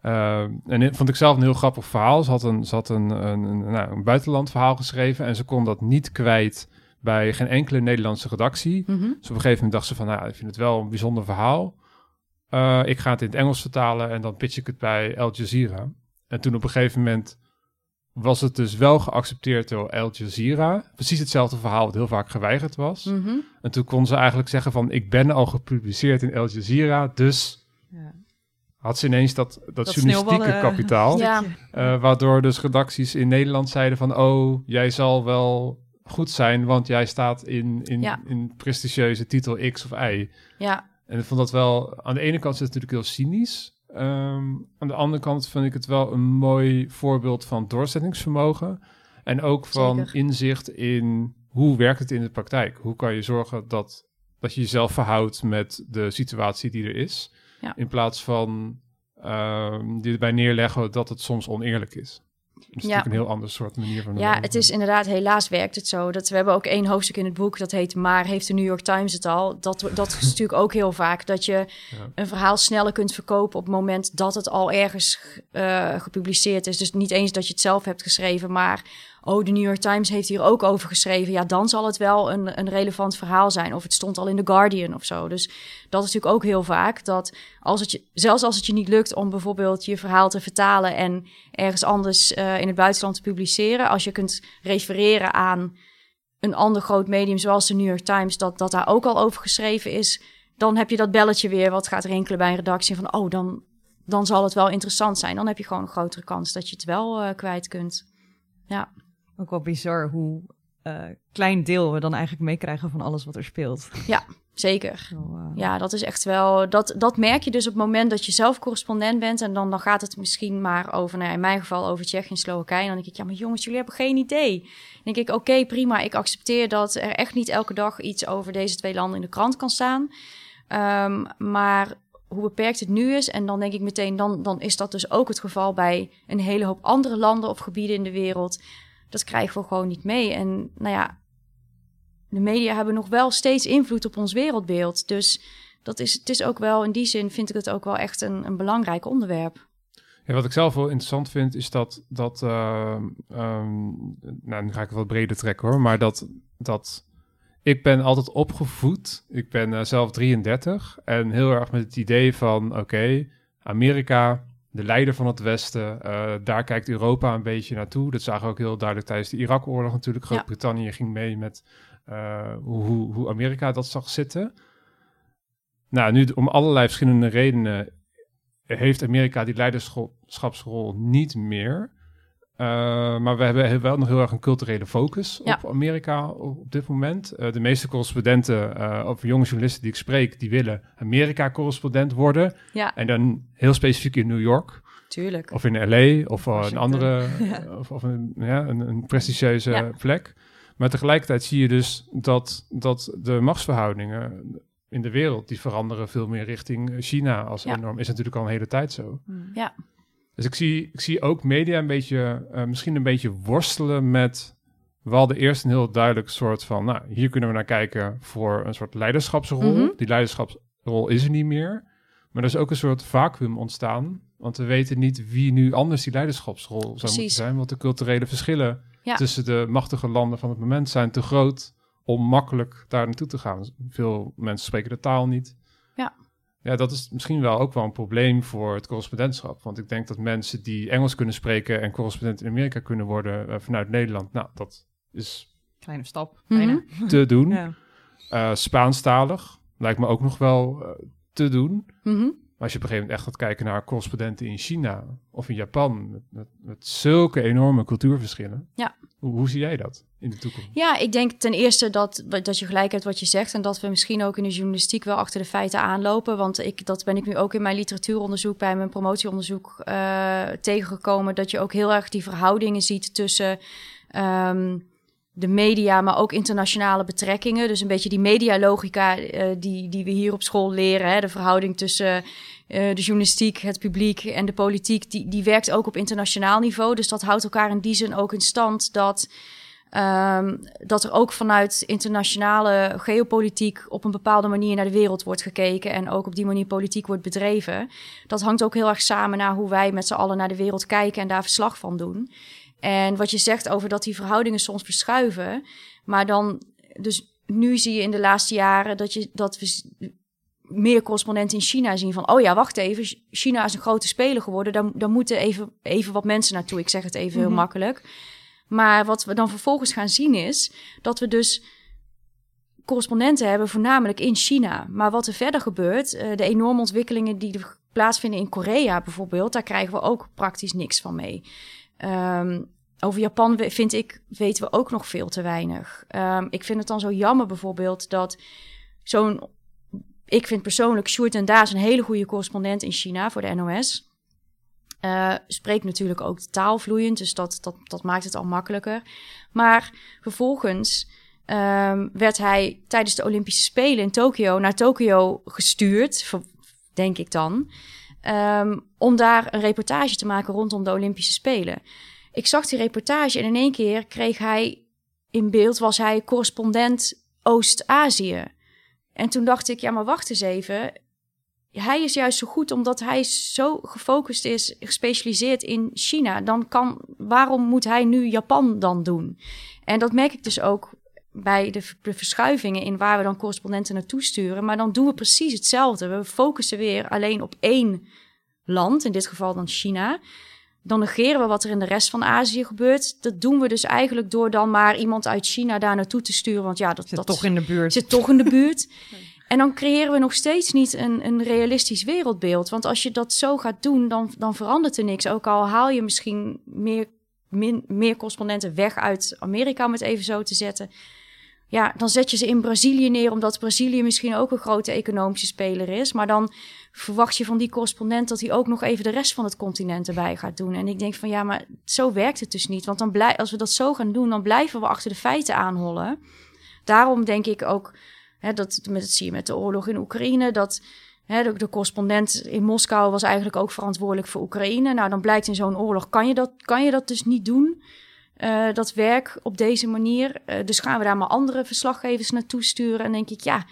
uh, en dit vond ik zelf een heel grappig verhaal. Ze had een, ze had een, een, een, nou, een buitenland verhaal geschreven en ze kon dat niet kwijt bij geen enkele Nederlandse redactie. Mm -hmm. Dus op een gegeven moment dacht ze van, nou, ik vind het wel een bijzonder verhaal. Uh, ik ga het in het Engels vertalen en dan pitch ik het bij Al Jazeera. En toen op een gegeven moment was het dus wel geaccepteerd door Al Jazeera. Precies hetzelfde verhaal wat heel vaak geweigerd was. Mm -hmm. En toen kon ze eigenlijk zeggen van, ik ben al gepubliceerd in Al Jazeera, dus... Ja had ze ineens dat, dat, dat journalistieke kapitaal. ja. uh, waardoor dus redacties in Nederland zeiden van... oh, jij zal wel goed zijn, want jij staat in, in, ja. in prestigieuze titel X of Y. Ja. En ik vond dat wel... Aan de ene kant is het natuurlijk heel cynisch. Um, aan de andere kant vind ik het wel een mooi voorbeeld van doorzettingsvermogen. En ook van Zeker. inzicht in hoe werkt het in de praktijk. Hoe kan je zorgen dat, dat je jezelf verhoudt met de situatie die er is... Ja. In plaats van uh, die erbij neerleggen dat het soms oneerlijk is. Dat is ja. natuurlijk een heel ander soort manier van. Ja, het is inderdaad, helaas werkt het zo. Dat, we hebben ook één hoofdstuk in het boek dat heet Maar heeft de New York Times het al? Dat, dat is natuurlijk ook heel vaak. Dat je ja. een verhaal sneller kunt verkopen op het moment dat het al ergens uh, gepubliceerd is. Dus niet eens dat je het zelf hebt geschreven, maar oh, de New York Times heeft hier ook over geschreven. Ja, dan zal het wel een, een relevant verhaal zijn. Of het stond al in The Guardian of zo. Dus dat is natuurlijk ook heel vaak dat als je, zelfs als het je niet lukt om bijvoorbeeld je verhaal te vertalen en ergens anders uh, in het buitenland te publiceren, als je kunt refereren aan een ander groot medium zoals de New York Times, dat, dat daar ook al over geschreven is, dan heb je dat belletje weer wat gaat rinkelen bij een redactie van, oh, dan, dan zal het wel interessant zijn. Dan heb je gewoon een grotere kans dat je het wel uh, kwijt kunt. Ja. Ook wel bizar hoe uh, klein deel we dan eigenlijk meekrijgen van alles wat er speelt. Ja, zeker. Uh... Ja, dat is echt wel. Dat, dat merk je dus op het moment dat je zelf correspondent bent. En dan, dan gaat het misschien maar over, nou, in mijn geval over Tsjechië en Slowakije. En dan denk ik, ja, maar jongens, jullie hebben geen idee. Dan denk ik, oké, okay, prima. Ik accepteer dat er echt niet elke dag iets over deze twee landen in de krant kan staan. Ehm, maar hoe beperkt het nu is, en dan denk ik meteen, dan, dan is dat dus ook het geval bij een hele hoop andere landen of gebieden in de wereld. Dat krijgen we gewoon niet mee. En nou ja, de media hebben nog wel steeds invloed op ons wereldbeeld. Dus dat is, het is ook wel, in die zin vind ik het ook wel echt een, een belangrijk onderwerp. Ja, wat ik zelf wel interessant vind, is dat, dat uh, um, nou, nu ga ik het wat breder trekken hoor, maar dat, dat ik ben altijd opgevoed, ik ben uh, zelf 33 en heel erg met het idee van, oké, Amerika, de leider van het Westen, uh, daar kijkt Europa een beetje naartoe. Dat zagen we ook heel duidelijk tijdens de Irak-oorlog natuurlijk. Groot-Brittannië ja. ging mee met uh, hoe, hoe Amerika dat zag zitten. Nou, nu om allerlei verschillende redenen heeft Amerika die leiderschapsrol niet meer. Uh, maar we hebben wel nog heel erg een culturele focus ja. op Amerika op dit moment. Uh, de meeste correspondenten uh, of jonge journalisten die ik spreek, die willen Amerika-correspondent worden. Ja. En dan heel specifiek in New York. Tuurlijk. Of in LA of een andere, ja. of, of, een, ja, een, een prestigieuze ja. plek. Maar tegelijkertijd zie je dus dat, dat de machtsverhoudingen in de wereld, die veranderen veel meer richting China als ja. enorm. Is natuurlijk al een hele tijd zo. Ja. Dus ik zie, ik zie ook media een beetje, uh, misschien een beetje worstelen met. We hadden eerst een heel duidelijk soort van, nou, hier kunnen we naar kijken voor een soort leiderschapsrol. Mm -hmm. Die leiderschapsrol is er niet meer. Maar er is ook een soort vacuüm ontstaan. Want we weten niet wie nu anders die leiderschapsrol zou Precies. moeten zijn. Want de culturele verschillen ja. tussen de machtige landen van het moment zijn te groot om makkelijk daar naartoe te gaan. Veel mensen spreken de taal niet. Ja. Ja, dat is misschien wel ook wel een probleem voor het correspondentschap. Want ik denk dat mensen die Engels kunnen spreken en correspondent in Amerika kunnen worden uh, vanuit Nederland, nou, dat is kleine stap. Mhm. te doen. Ja. Uh, Spaanstalig lijkt me ook nog wel uh, te doen. Mhm. Maar als je op een gegeven moment echt gaat kijken naar correspondenten in China of in Japan, met, met, met zulke enorme cultuurverschillen. Ja. Hoe, hoe zie jij dat in de toekomst? Ja, ik denk ten eerste dat, dat je gelijk hebt wat je zegt. En dat we misschien ook in de journalistiek wel achter de feiten aanlopen. Want ik, dat ben ik nu ook in mijn literatuuronderzoek, bij mijn promotieonderzoek uh, tegengekomen. Dat je ook heel erg die verhoudingen ziet tussen. Um, de media, maar ook internationale betrekkingen. Dus een beetje die medialogica uh, die, die we hier op school leren. Hè? De verhouding tussen uh, de journalistiek, het publiek en de politiek. Die, die werkt ook op internationaal niveau. Dus dat houdt elkaar in die zin ook in stand dat... Um, dat er ook vanuit internationale geopolitiek op een bepaalde manier naar de wereld wordt gekeken en ook op die manier politiek wordt bedreven. Dat hangt ook heel erg samen naar hoe wij met z'n allen naar de wereld kijken en daar verslag van doen. En wat je zegt over dat die verhoudingen soms verschuiven, maar dan, dus nu zie je in de laatste jaren dat, je, dat we meer correspondenten in China zien van, oh ja, wacht even, China is een grote speler geworden, daar, daar moeten even, even wat mensen naartoe. Ik zeg het even heel mm -hmm. makkelijk. Maar wat we dan vervolgens gaan zien is dat we dus correspondenten hebben, voornamelijk in China. Maar wat er verder gebeurt, uh, de enorme ontwikkelingen die plaatsvinden in Korea bijvoorbeeld, daar krijgen we ook praktisch niks van mee. Um, over Japan vind ik, weten we ook nog veel te weinig. Um, ik vind het dan zo jammer bijvoorbeeld dat zo'n... Ik vind persoonlijk Sjoerd en Daas een hele goede correspondent in China voor de NOS. Uh, spreekt natuurlijk ook de taal vloeiend, dus dat, dat, dat maakt het al makkelijker. Maar vervolgens um, werd hij tijdens de Olympische Spelen in Tokio naar Tokio gestuurd, denk ik dan, um, om daar een reportage te maken rondom de Olympische Spelen. Ik zag die reportage en in één keer kreeg hij in beeld, was hij correspondent Oost-Azië. En toen dacht ik, ja, maar wacht eens even. Hij is juist zo goed omdat hij zo gefocust is, gespecialiseerd in China. Dan kan, waarom moet hij nu Japan dan doen? En dat merk ik dus ook bij de, de verschuivingen in waar we dan correspondenten naartoe sturen. Maar dan doen we precies hetzelfde. We focussen weer alleen op één land, in dit geval dan China. Dan negeren we wat er in de rest van Azië gebeurt. Dat doen we dus eigenlijk door dan maar iemand uit China daar naartoe te sturen. Want ja, dat zit dat toch in de buurt. Zit toch in de buurt. en dan creëren we nog steeds niet een, een realistisch wereldbeeld. Want als je dat zo gaat doen, dan, dan verandert er niks. Ook al haal je misschien meer, meer correspondenten weg uit Amerika, om het even zo te zetten. Ja, dan zet je ze in Brazilië neer, omdat Brazilië misschien ook een grote economische speler is. Maar dan verwacht je van die correspondent dat hij ook nog even de rest van het continent erbij gaat doen. En ik denk van ja, maar zo werkt het dus niet. Want dan blij, als we dat zo gaan doen, dan blijven we achter de feiten aanhollen. Daarom denk ik ook hè, dat, zie je met de oorlog in Oekraïne, dat hè, de, de correspondent in Moskou was eigenlijk ook verantwoordelijk voor Oekraïne. Nou, dan blijkt in zo'n oorlog, kan je dat, kan je dat dus niet doen, uh, dat werk op deze manier. Uh, dus gaan we daar maar andere verslaggevers naartoe sturen. En denk ik, ja,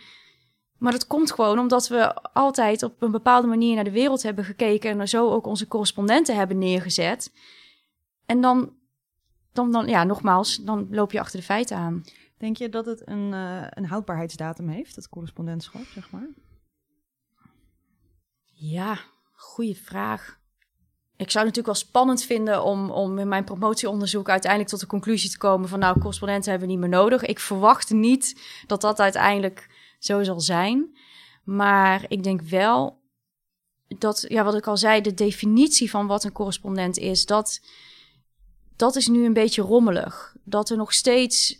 maar dat komt gewoon omdat we altijd op een bepaalde manier naar de wereld hebben gekeken en zo ook onze correspondenten hebben neergezet. En dan, dan, dan ja, nogmaals, dan loop je achter de feiten aan. Denk je dat het een, uh, een houdbaarheidsdatum heeft, het correspondentschap, zeg maar? Ja, goede vraag. Ik zou het natuurlijk wel spannend vinden om, om in mijn promotieonderzoek uiteindelijk tot de conclusie te komen van nou, correspondenten hebben we niet meer nodig. Ik verwacht niet dat dat uiteindelijk zo zal zijn. Maar ik denk wel dat, ja, wat ik al zei, de definitie van wat een correspondent is, dat, dat is nu een beetje rommelig. Dat er nog steeds,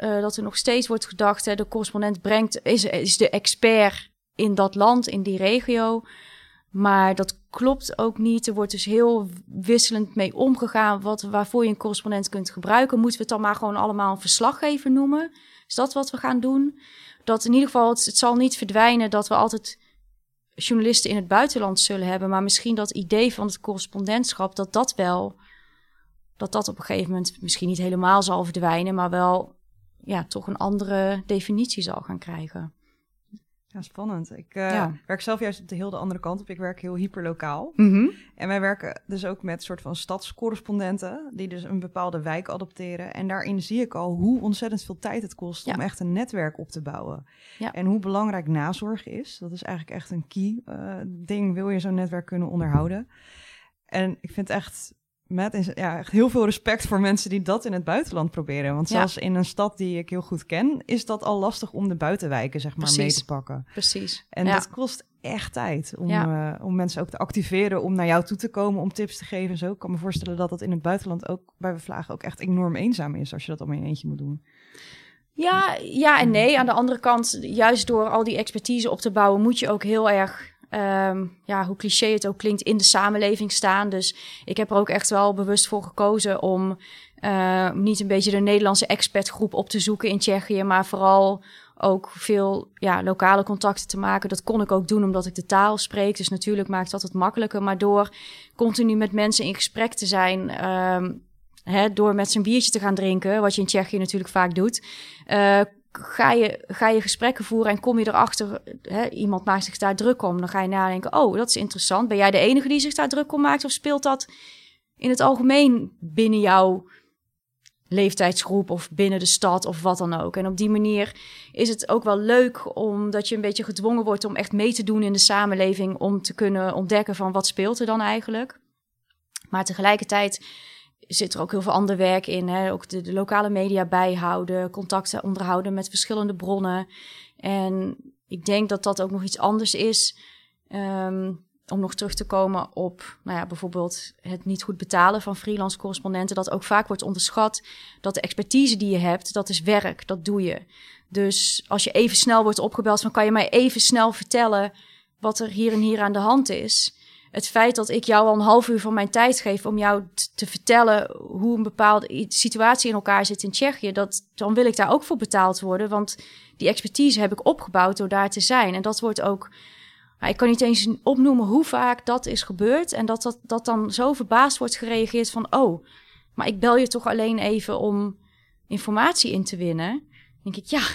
uh, dat er nog steeds wordt gedacht, hè, de correspondent brengt, is, is de expert in dat land, in die regio. Maar dat klopt ook niet. Er wordt dus heel wisselend mee omgegaan. Wat, waarvoor je een correspondent kunt gebruiken. Moeten we het dan maar gewoon allemaal een verslaggever noemen? Is dat wat we gaan doen? Dat in ieder geval, het, het zal niet verdwijnen dat we altijd journalisten in het buitenland zullen hebben. Maar misschien dat idee van het correspondentschap, dat dat wel, dat dat op een gegeven moment misschien niet helemaal zal verdwijnen, maar wel ja, toch een andere definitie zal gaan krijgen. Ja, spannend. Ik uh, werk zelf juist op de heel de andere kant op. Ik werk heel hyperlokaal. Mm En wij werken dus ook met soort van stadscorrespondenten... die dus een bepaalde wijk adopteren. En daarin zie ik al hoe ontzettend veel tijd het kost... om echt een netwerk op te bouwen. Ja. En hoe belangrijk nazorg is. Dat is eigenlijk echt een key uh, ding. Wil je zo'n netwerk kunnen onderhouden? En ik vind echt met ja, echt heel veel respect voor mensen die dat in het buitenland proberen. Want zelfs in een stad die ik heel goed ken, is dat al lastig om de buitenwijken zeg maar mee te pakken. Precies. En dat kost echt tijd om, uh, om mensen ook te activeren, om naar jou toe te komen, om tips te geven en zo. Ik kan me voorstellen dat dat in het buitenland ook bij Vlagen ook echt enorm eenzaam is als je dat allemaal in eentje moet doen. Ja, ja en nee. Aan de andere kant, juist door al die expertise op te bouwen, moet je ook heel erg um, ja, hoe cliché het ook klinkt, in de samenleving staan. Dus ik heb er ook echt wel bewust voor gekozen om uh, niet een beetje de Nederlandse expertgroep op te zoeken in Tsjechië, maar vooral ook veel ja, lokale contacten te maken. Dat kon ik ook doen omdat ik de taal spreek. Dus natuurlijk maakt dat het makkelijker. Maar door continu met mensen in gesprek te zijn, hè, door met z'n biertje te gaan drinken, wat je in Tsjechië natuurlijk vaak doet, uh, ga je, ga je gesprekken voeren en kom je erachter, hè, iemand maakt zich daar druk om, dan ga je nadenken, oh, dat is interessant. Ben jij de enige die zich daar druk om maakt of speelt dat in het algemeen binnen jouw leeftijdsgroep of binnen de stad of wat dan ook? En op die manier is het ook wel leuk omdat je een beetje gedwongen wordt om echt mee te doen in de samenleving, om te kunnen ontdekken van wat speelt er dan eigenlijk. Maar tegelijkertijd zit er ook heel veel ander werk in. Hè? Ook de, de, lokale media bijhouden, contacten onderhouden met verschillende bronnen. En ik denk dat dat ook nog iets anders is. Um, om nog terug te komen op nou ja, bijvoorbeeld het niet goed betalen van freelance correspondenten. Dat ook vaak wordt onderschat dat de expertise die je hebt, dat is werk, dat doe je. Dus als je even snel wordt opgebeld, dan kan je mij even snel vertellen wat er hier en hier aan de hand is het feit dat ik jou al een half uur van mijn tijd geef om jou te vertellen hoe een bepaalde situatie in elkaar zit in Tsjechië, dat, dan wil ik daar ook voor betaald worden. Want die expertise heb ik opgebouwd door daar te zijn. En dat wordt ook. Nou, ik kan niet eens opnoemen hoe vaak dat is gebeurd. En dat, dat, dat dan zo verbaasd wordt gereageerd van: oh, maar ik bel je toch alleen even om informatie in te winnen. Dan denk ik, ja,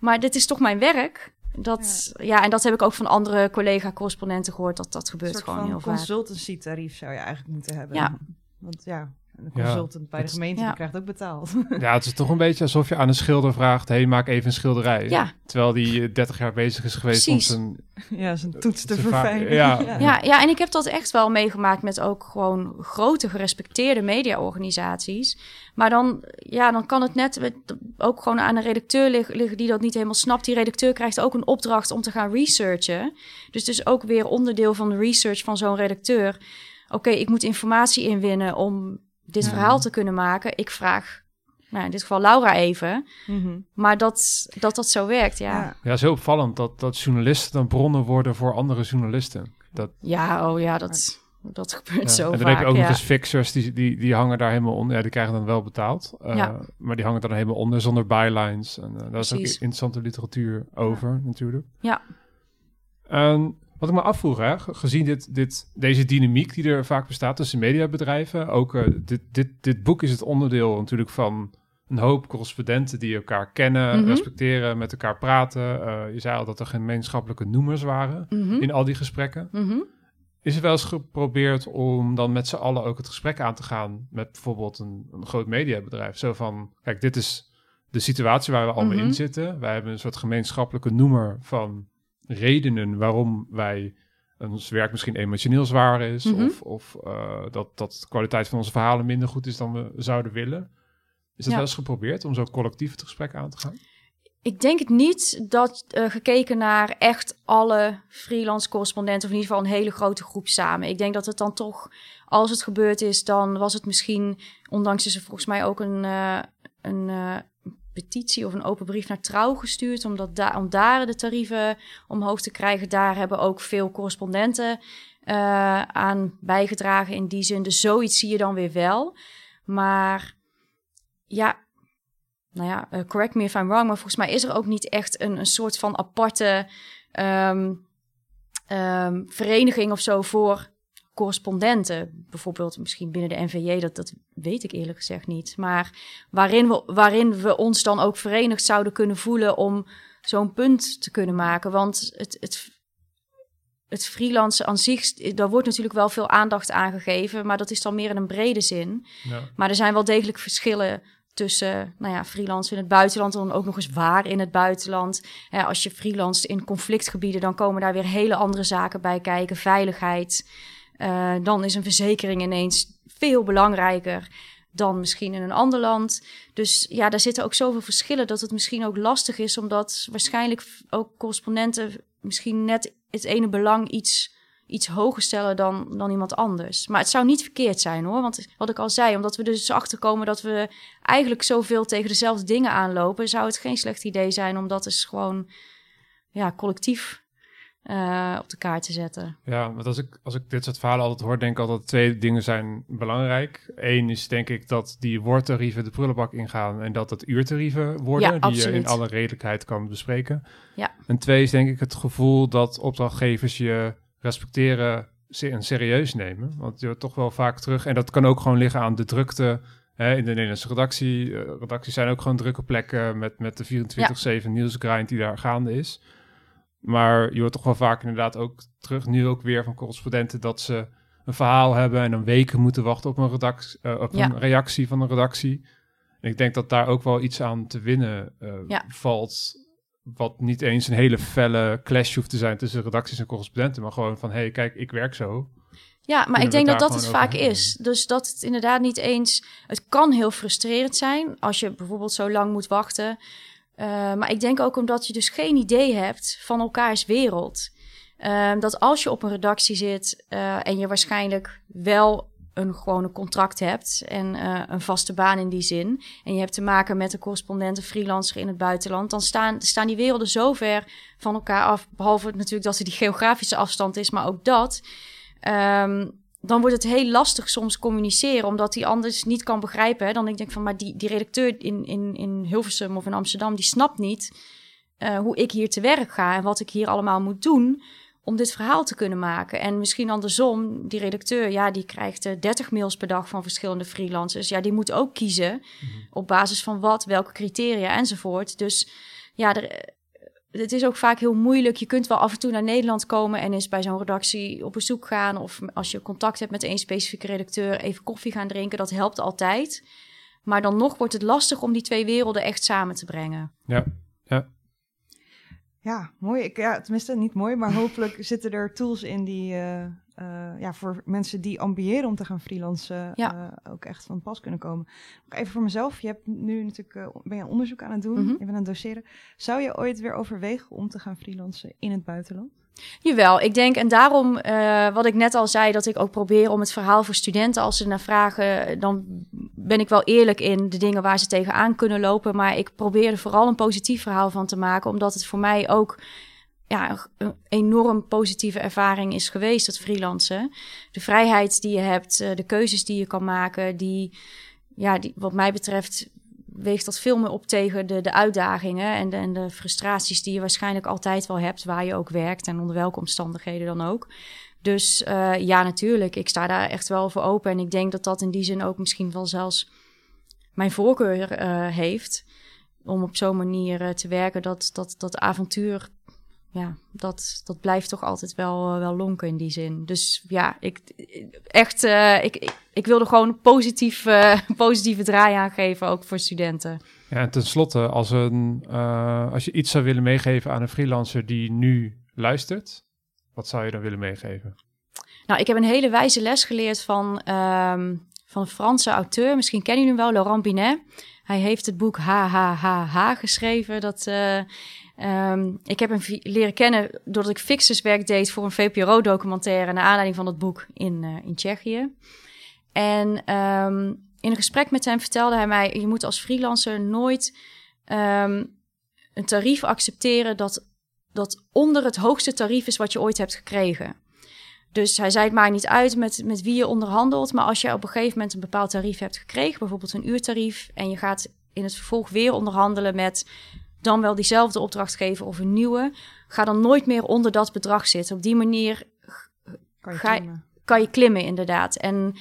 maar dit is toch mijn werk? Dat, ja. en dat heb ik ook van andere collega-correspondenten gehoord, dat dat gebeurt gewoon heel vaak. consultancy-tarief zou je eigenlijk moeten hebben. Ja. Want ja, een consultant bij de gemeente die krijgt ook betaald. Ja, het is toch een beetje alsof je aan een schilder vraagt... hey, maak even een schilderij. Ja. Terwijl die 30 jaar bezig is geweest Precies. om zijn... Ja, zijn toets te verfijnen. Ja. Ja. ja. en ik heb dat echt wel meegemaakt... met ook gewoon grote gerespecteerde mediaorganisaties. Maar dan, ja, dan kan het net ook gewoon aan een redacteur liggen... die dat niet helemaal snapt. Die redacteur krijgt ook een opdracht om te gaan researchen. Dus dus ook weer onderdeel van de research van zo'n redacteur... Oké, ik moet informatie inwinnen om dit ja. verhaal te kunnen maken. Ik vraag, nou in dit geval Laura even. Mm -hmm. Maar dat, dat dat zo werkt, ja. Ja, heel opvallend dat, dat journalisten dan bronnen worden voor andere journalisten. Dat... Ja, oh ja, dat... dat gebeurt zo en dan vaak. heb je ook ja. nog eens fixers, die, die, die hangen daar helemaal onder. Ja, die krijgen dan wel betaald. eh, Ja. Maar die hangen dan helemaal onder zonder bylines. En uh, daar is ook interessante literatuur over, natuurlijk. Ja. En wat ik me afvroeg, hè, ge- gezien dit, dit, deze dynamiek die er vaak bestaat tussen mediabedrijven. Ook eh, dit, dit, dit boek is het onderdeel natuurlijk van een hoop correspondenten die elkaar kennen, Mhm. respecteren, met elkaar praten. Eh, je zei al dat er gemeenschappelijke noemers waren Mhm. in al die gesprekken. Mhm. Is er wel eens geprobeerd om dan met z'n allen ook het gesprek aan te gaan met bijvoorbeeld een, een groot mediabedrijf? Zo van, kijk, dit is de situatie waar we allemaal in zitten. Wij hebben een soort gemeenschappelijke noemer van redenen waarom wij ons werk misschien emotioneel zwaar is. Mhm. Of, of eh, dat, dat de kwaliteit van onze verhalen minder goed is dan we zouden willen. Is dat Ja. wel eens geprobeerd om zo collectief het gesprek aan te gaan? Ik denk het niet dat eh, gekeken naar echt alle freelance correspondenten, of in ieder geval een hele grote groep samen. Ik denk dat het dan toch, als het gebeurd is, dan was het misschien, ondanks is er volgens mij ook een, eh, een eh, petitie of een open brief naar Trouw gestuurd, omdat da om daar de tarieven omhoog te krijgen. Daar hebben ook veel correspondenten eh, aan bijgedragen in die zin. Dus zoiets zie je dan weer wel. Maar ja, nou ja, eh, correct me if I'm wrong, maar volgens mij is er ook niet echt een, een soort van aparte ehm, ehm, vereniging of zo voor correspondenten. Bijvoorbeeld misschien binnen de NVJ, dat, dat weet ik eerlijk gezegd niet. Maar waarin we, waarin we ons dan ook verenigd zouden kunnen voelen om zo'n punt te kunnen maken. Want het, het, het freelance aan zich, daar wordt natuurlijk wel veel aandacht aan gegeven, maar dat is dan meer in een brede zin. Ja. Maar er zijn wel degelijk verschillen tussen nou ja, freelance in het buitenland en dan ook nog eens waar in het buitenland. Ja, als je freelance in conflictgebieden, dan komen daar weer hele andere zaken bij kijken. Veiligheid. Uh, dan is een verzekering ineens veel belangrijker dan misschien in een ander land. Dus ja, daar zitten ook zoveel verschillen dat het misschien ook lastig is, omdat waarschijnlijk ook correspondenten misschien net het ene belang iets iets hoger stellen dan, dan iemand anders. Maar het zou niet verkeerd zijn hoor. Want wat ik al zei, omdat we dus achterkomen dat we eigenlijk zoveel tegen dezelfde dingen aanlopen, zou het geen slecht idee zijn om dat eens gewoon ja, collectief uh, op de kaart te zetten. Ja, want als ik, als ik dit soort verhalen altijd hoor, denk ik altijd twee dingen zijn belangrijk. Eén is denk ik dat die woordtarieven de prullenbak ingaan en dat het uurtarieven worden, ja, die absoluut. je in alle redelijkheid kan bespreken. Ja. En twee is denk ik het gevoel dat opdrachtgevers je respecteren en serieus nemen. Want je hoort toch wel vaak terug. En dat kan ook gewoon liggen aan de drukte in de Nederlandse redactie. Uh, redacties zijn ook gewoon drukke plekken met, met de 24-7 nieuwsgrind die daar gaande is. Maar je hoort toch wel vaak inderdaad ook terug, nu ook weer van correspondenten, dat ze een verhaal hebben en dan weken moeten wachten op een, redactie, uh, op Ja. een reactie van een redactie. En ik denk dat daar ook wel iets aan te winnen uh, Ja. valt. Wat niet eens een hele felle clash hoeft te zijn tussen redacties en correspondenten, maar gewoon van hé, hey, kijk, ik werk zo. Ja, maar Kunnen ik denk dat dat het vaak hebben? is. Dus dat het inderdaad niet eens. Het kan heel frustrerend zijn als je bijvoorbeeld zo lang moet wachten. Uh, maar ik denk ook omdat je dus geen idee hebt van elkaars wereld. Uh, dat als je op een redactie zit uh, en je waarschijnlijk wel een gewone contract hebt en uh, een vaste baan in die zin. En je hebt te maken met een correspondent, een freelancer in het buitenland. Dan staan, staan die werelden zo ver van elkaar af. Behalve natuurlijk dat er die geografische afstand is, maar ook dat. Um, dan wordt het heel lastig soms communiceren, omdat hij anders niet kan begrijpen. Hè? Dan denk ik van, maar die, die redacteur in, in, in Hilversum of in Amsterdam, die snapt niet uh, hoe ik hier te werk ga en wat ik hier allemaal moet doen om dit verhaal te kunnen maken. En misschien andersom, die redacteur, ja, die krijgt uh, 30 mails per dag van verschillende freelancers. Ja, die moet ook kiezen mm -hmm. op basis van wat, welke criteria enzovoort. Dus ja, er, het is ook vaak heel moeilijk. Je kunt wel af en toe naar Nederland komen en eens bij zo'n redactie op bezoek gaan. Of als je contact hebt met één specifieke redacteur, even koffie gaan drinken. Dat helpt altijd. Maar dan nog wordt het lastig om die twee werelden echt samen te brengen. Ja, ja. Ja, mooi. Ik, ja, tenminste, niet mooi, maar hopelijk zitten er tools in die uh, uh, ja, voor mensen die ambiëren om te gaan freelancen ja. uh, ook echt van pas kunnen komen. Even voor mezelf. Je hebt nu natuurlijk ben je onderzoek aan het doen, mm -hmm. je bent aan het doseren. Zou je ooit weer overwegen om te gaan freelancen in het buitenland? Jawel, ik denk, en daarom uh, wat ik net al zei, dat ik ook probeer om het verhaal voor studenten, als ze naar vragen, dan ben ik wel eerlijk in de dingen waar ze tegenaan kunnen lopen. Maar ik probeer er vooral een positief verhaal van te maken, omdat het voor mij ook ja, een enorm positieve ervaring is geweest, dat freelancen. De vrijheid die je hebt, de keuzes die je kan maken, die, ja, die, wat mij betreft weegt dat veel meer op tegen de, de uitdagingen en de, en de frustraties die je waarschijnlijk altijd wel hebt, waar je ook werkt en onder welke omstandigheden dan ook. Dus uh, ja, natuurlijk, ik sta daar echt wel voor open. En ik denk dat dat in die zin ook misschien wel zelfs mijn voorkeur uh, heeft. Om op zo'n manier te werken, dat, dat, dat avontuur, ja, dat, dat blijft toch altijd wel, wel lonken in die zin. Dus ja, ik, echt, ik, ik, ik wilde gewoon een positief, positieve draai aangeven, ook voor studenten. Ja, en tenslotte, als, een, als je iets zou willen meegeven aan een freelancer die nu luistert, wat zou je dan willen meegeven? Nou, ik heb een hele wijze les geleerd van, um, van een Franse auteur. Misschien kennen jullie hem wel, Laurent Binet. Hij heeft het boek HHHH geschreven. Dat, uh, um, ik heb hem leren kennen doordat ik fixerswerk deed voor een VPRO-documentaire... naar aanleiding van het boek in, uh, in Tsjechië. En um, in een gesprek met hem vertelde hij mij... je moet als freelancer nooit een tarief accepteren... dat dat onder het hoogste tarief is wat je ooit hebt gekregen. Dus hij zei het maar niet uit met, met wie je onderhandelt. Maar als je op een gegeven moment een bepaald tarief hebt gekregen, bijvoorbeeld een uurtarief, en je gaat in het vervolg weer onderhandelen met dan wel diezelfde opdrachtgever of een nieuwe, ga dan nooit meer onder dat bedrag zitten. Op die manier kan je, ga, kan je klimmen, inderdaad. En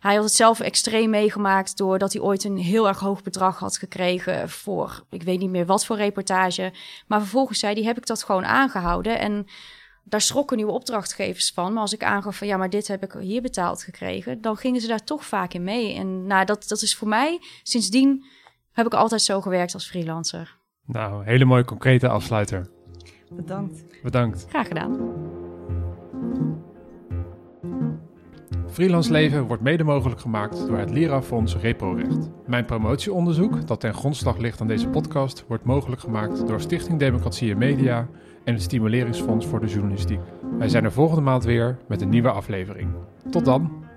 hij had het zelf extreem meegemaakt doordat hij ooit een heel erg hoog bedrag had gekregen voor, ik weet niet meer wat voor reportage. Maar vervolgens zei hij, heb ik dat gewoon aangehouden. En daar schrokken nieuwe opdrachtgevers van. Maar als ik aangaf van ja, maar dit heb ik hier betaald gekregen, dan gingen ze daar toch vaak in mee. En nou, dat, dat is voor mij, sindsdien heb ik altijd zo gewerkt als freelancer. Nou, hele mooie concrete afsluiter. Bedankt. Bedankt. Graag gedaan. Freelance leven wordt mede mogelijk gemaakt door het Lira-fonds ReproRecht. Mijn promotieonderzoek, dat ten grondslag ligt aan deze podcast, wordt mogelijk gemaakt door Stichting Democratie en Media en het Stimuleringsfonds voor de Journalistiek. Wij zijn er volgende maand weer met een nieuwe aflevering. Tot dan!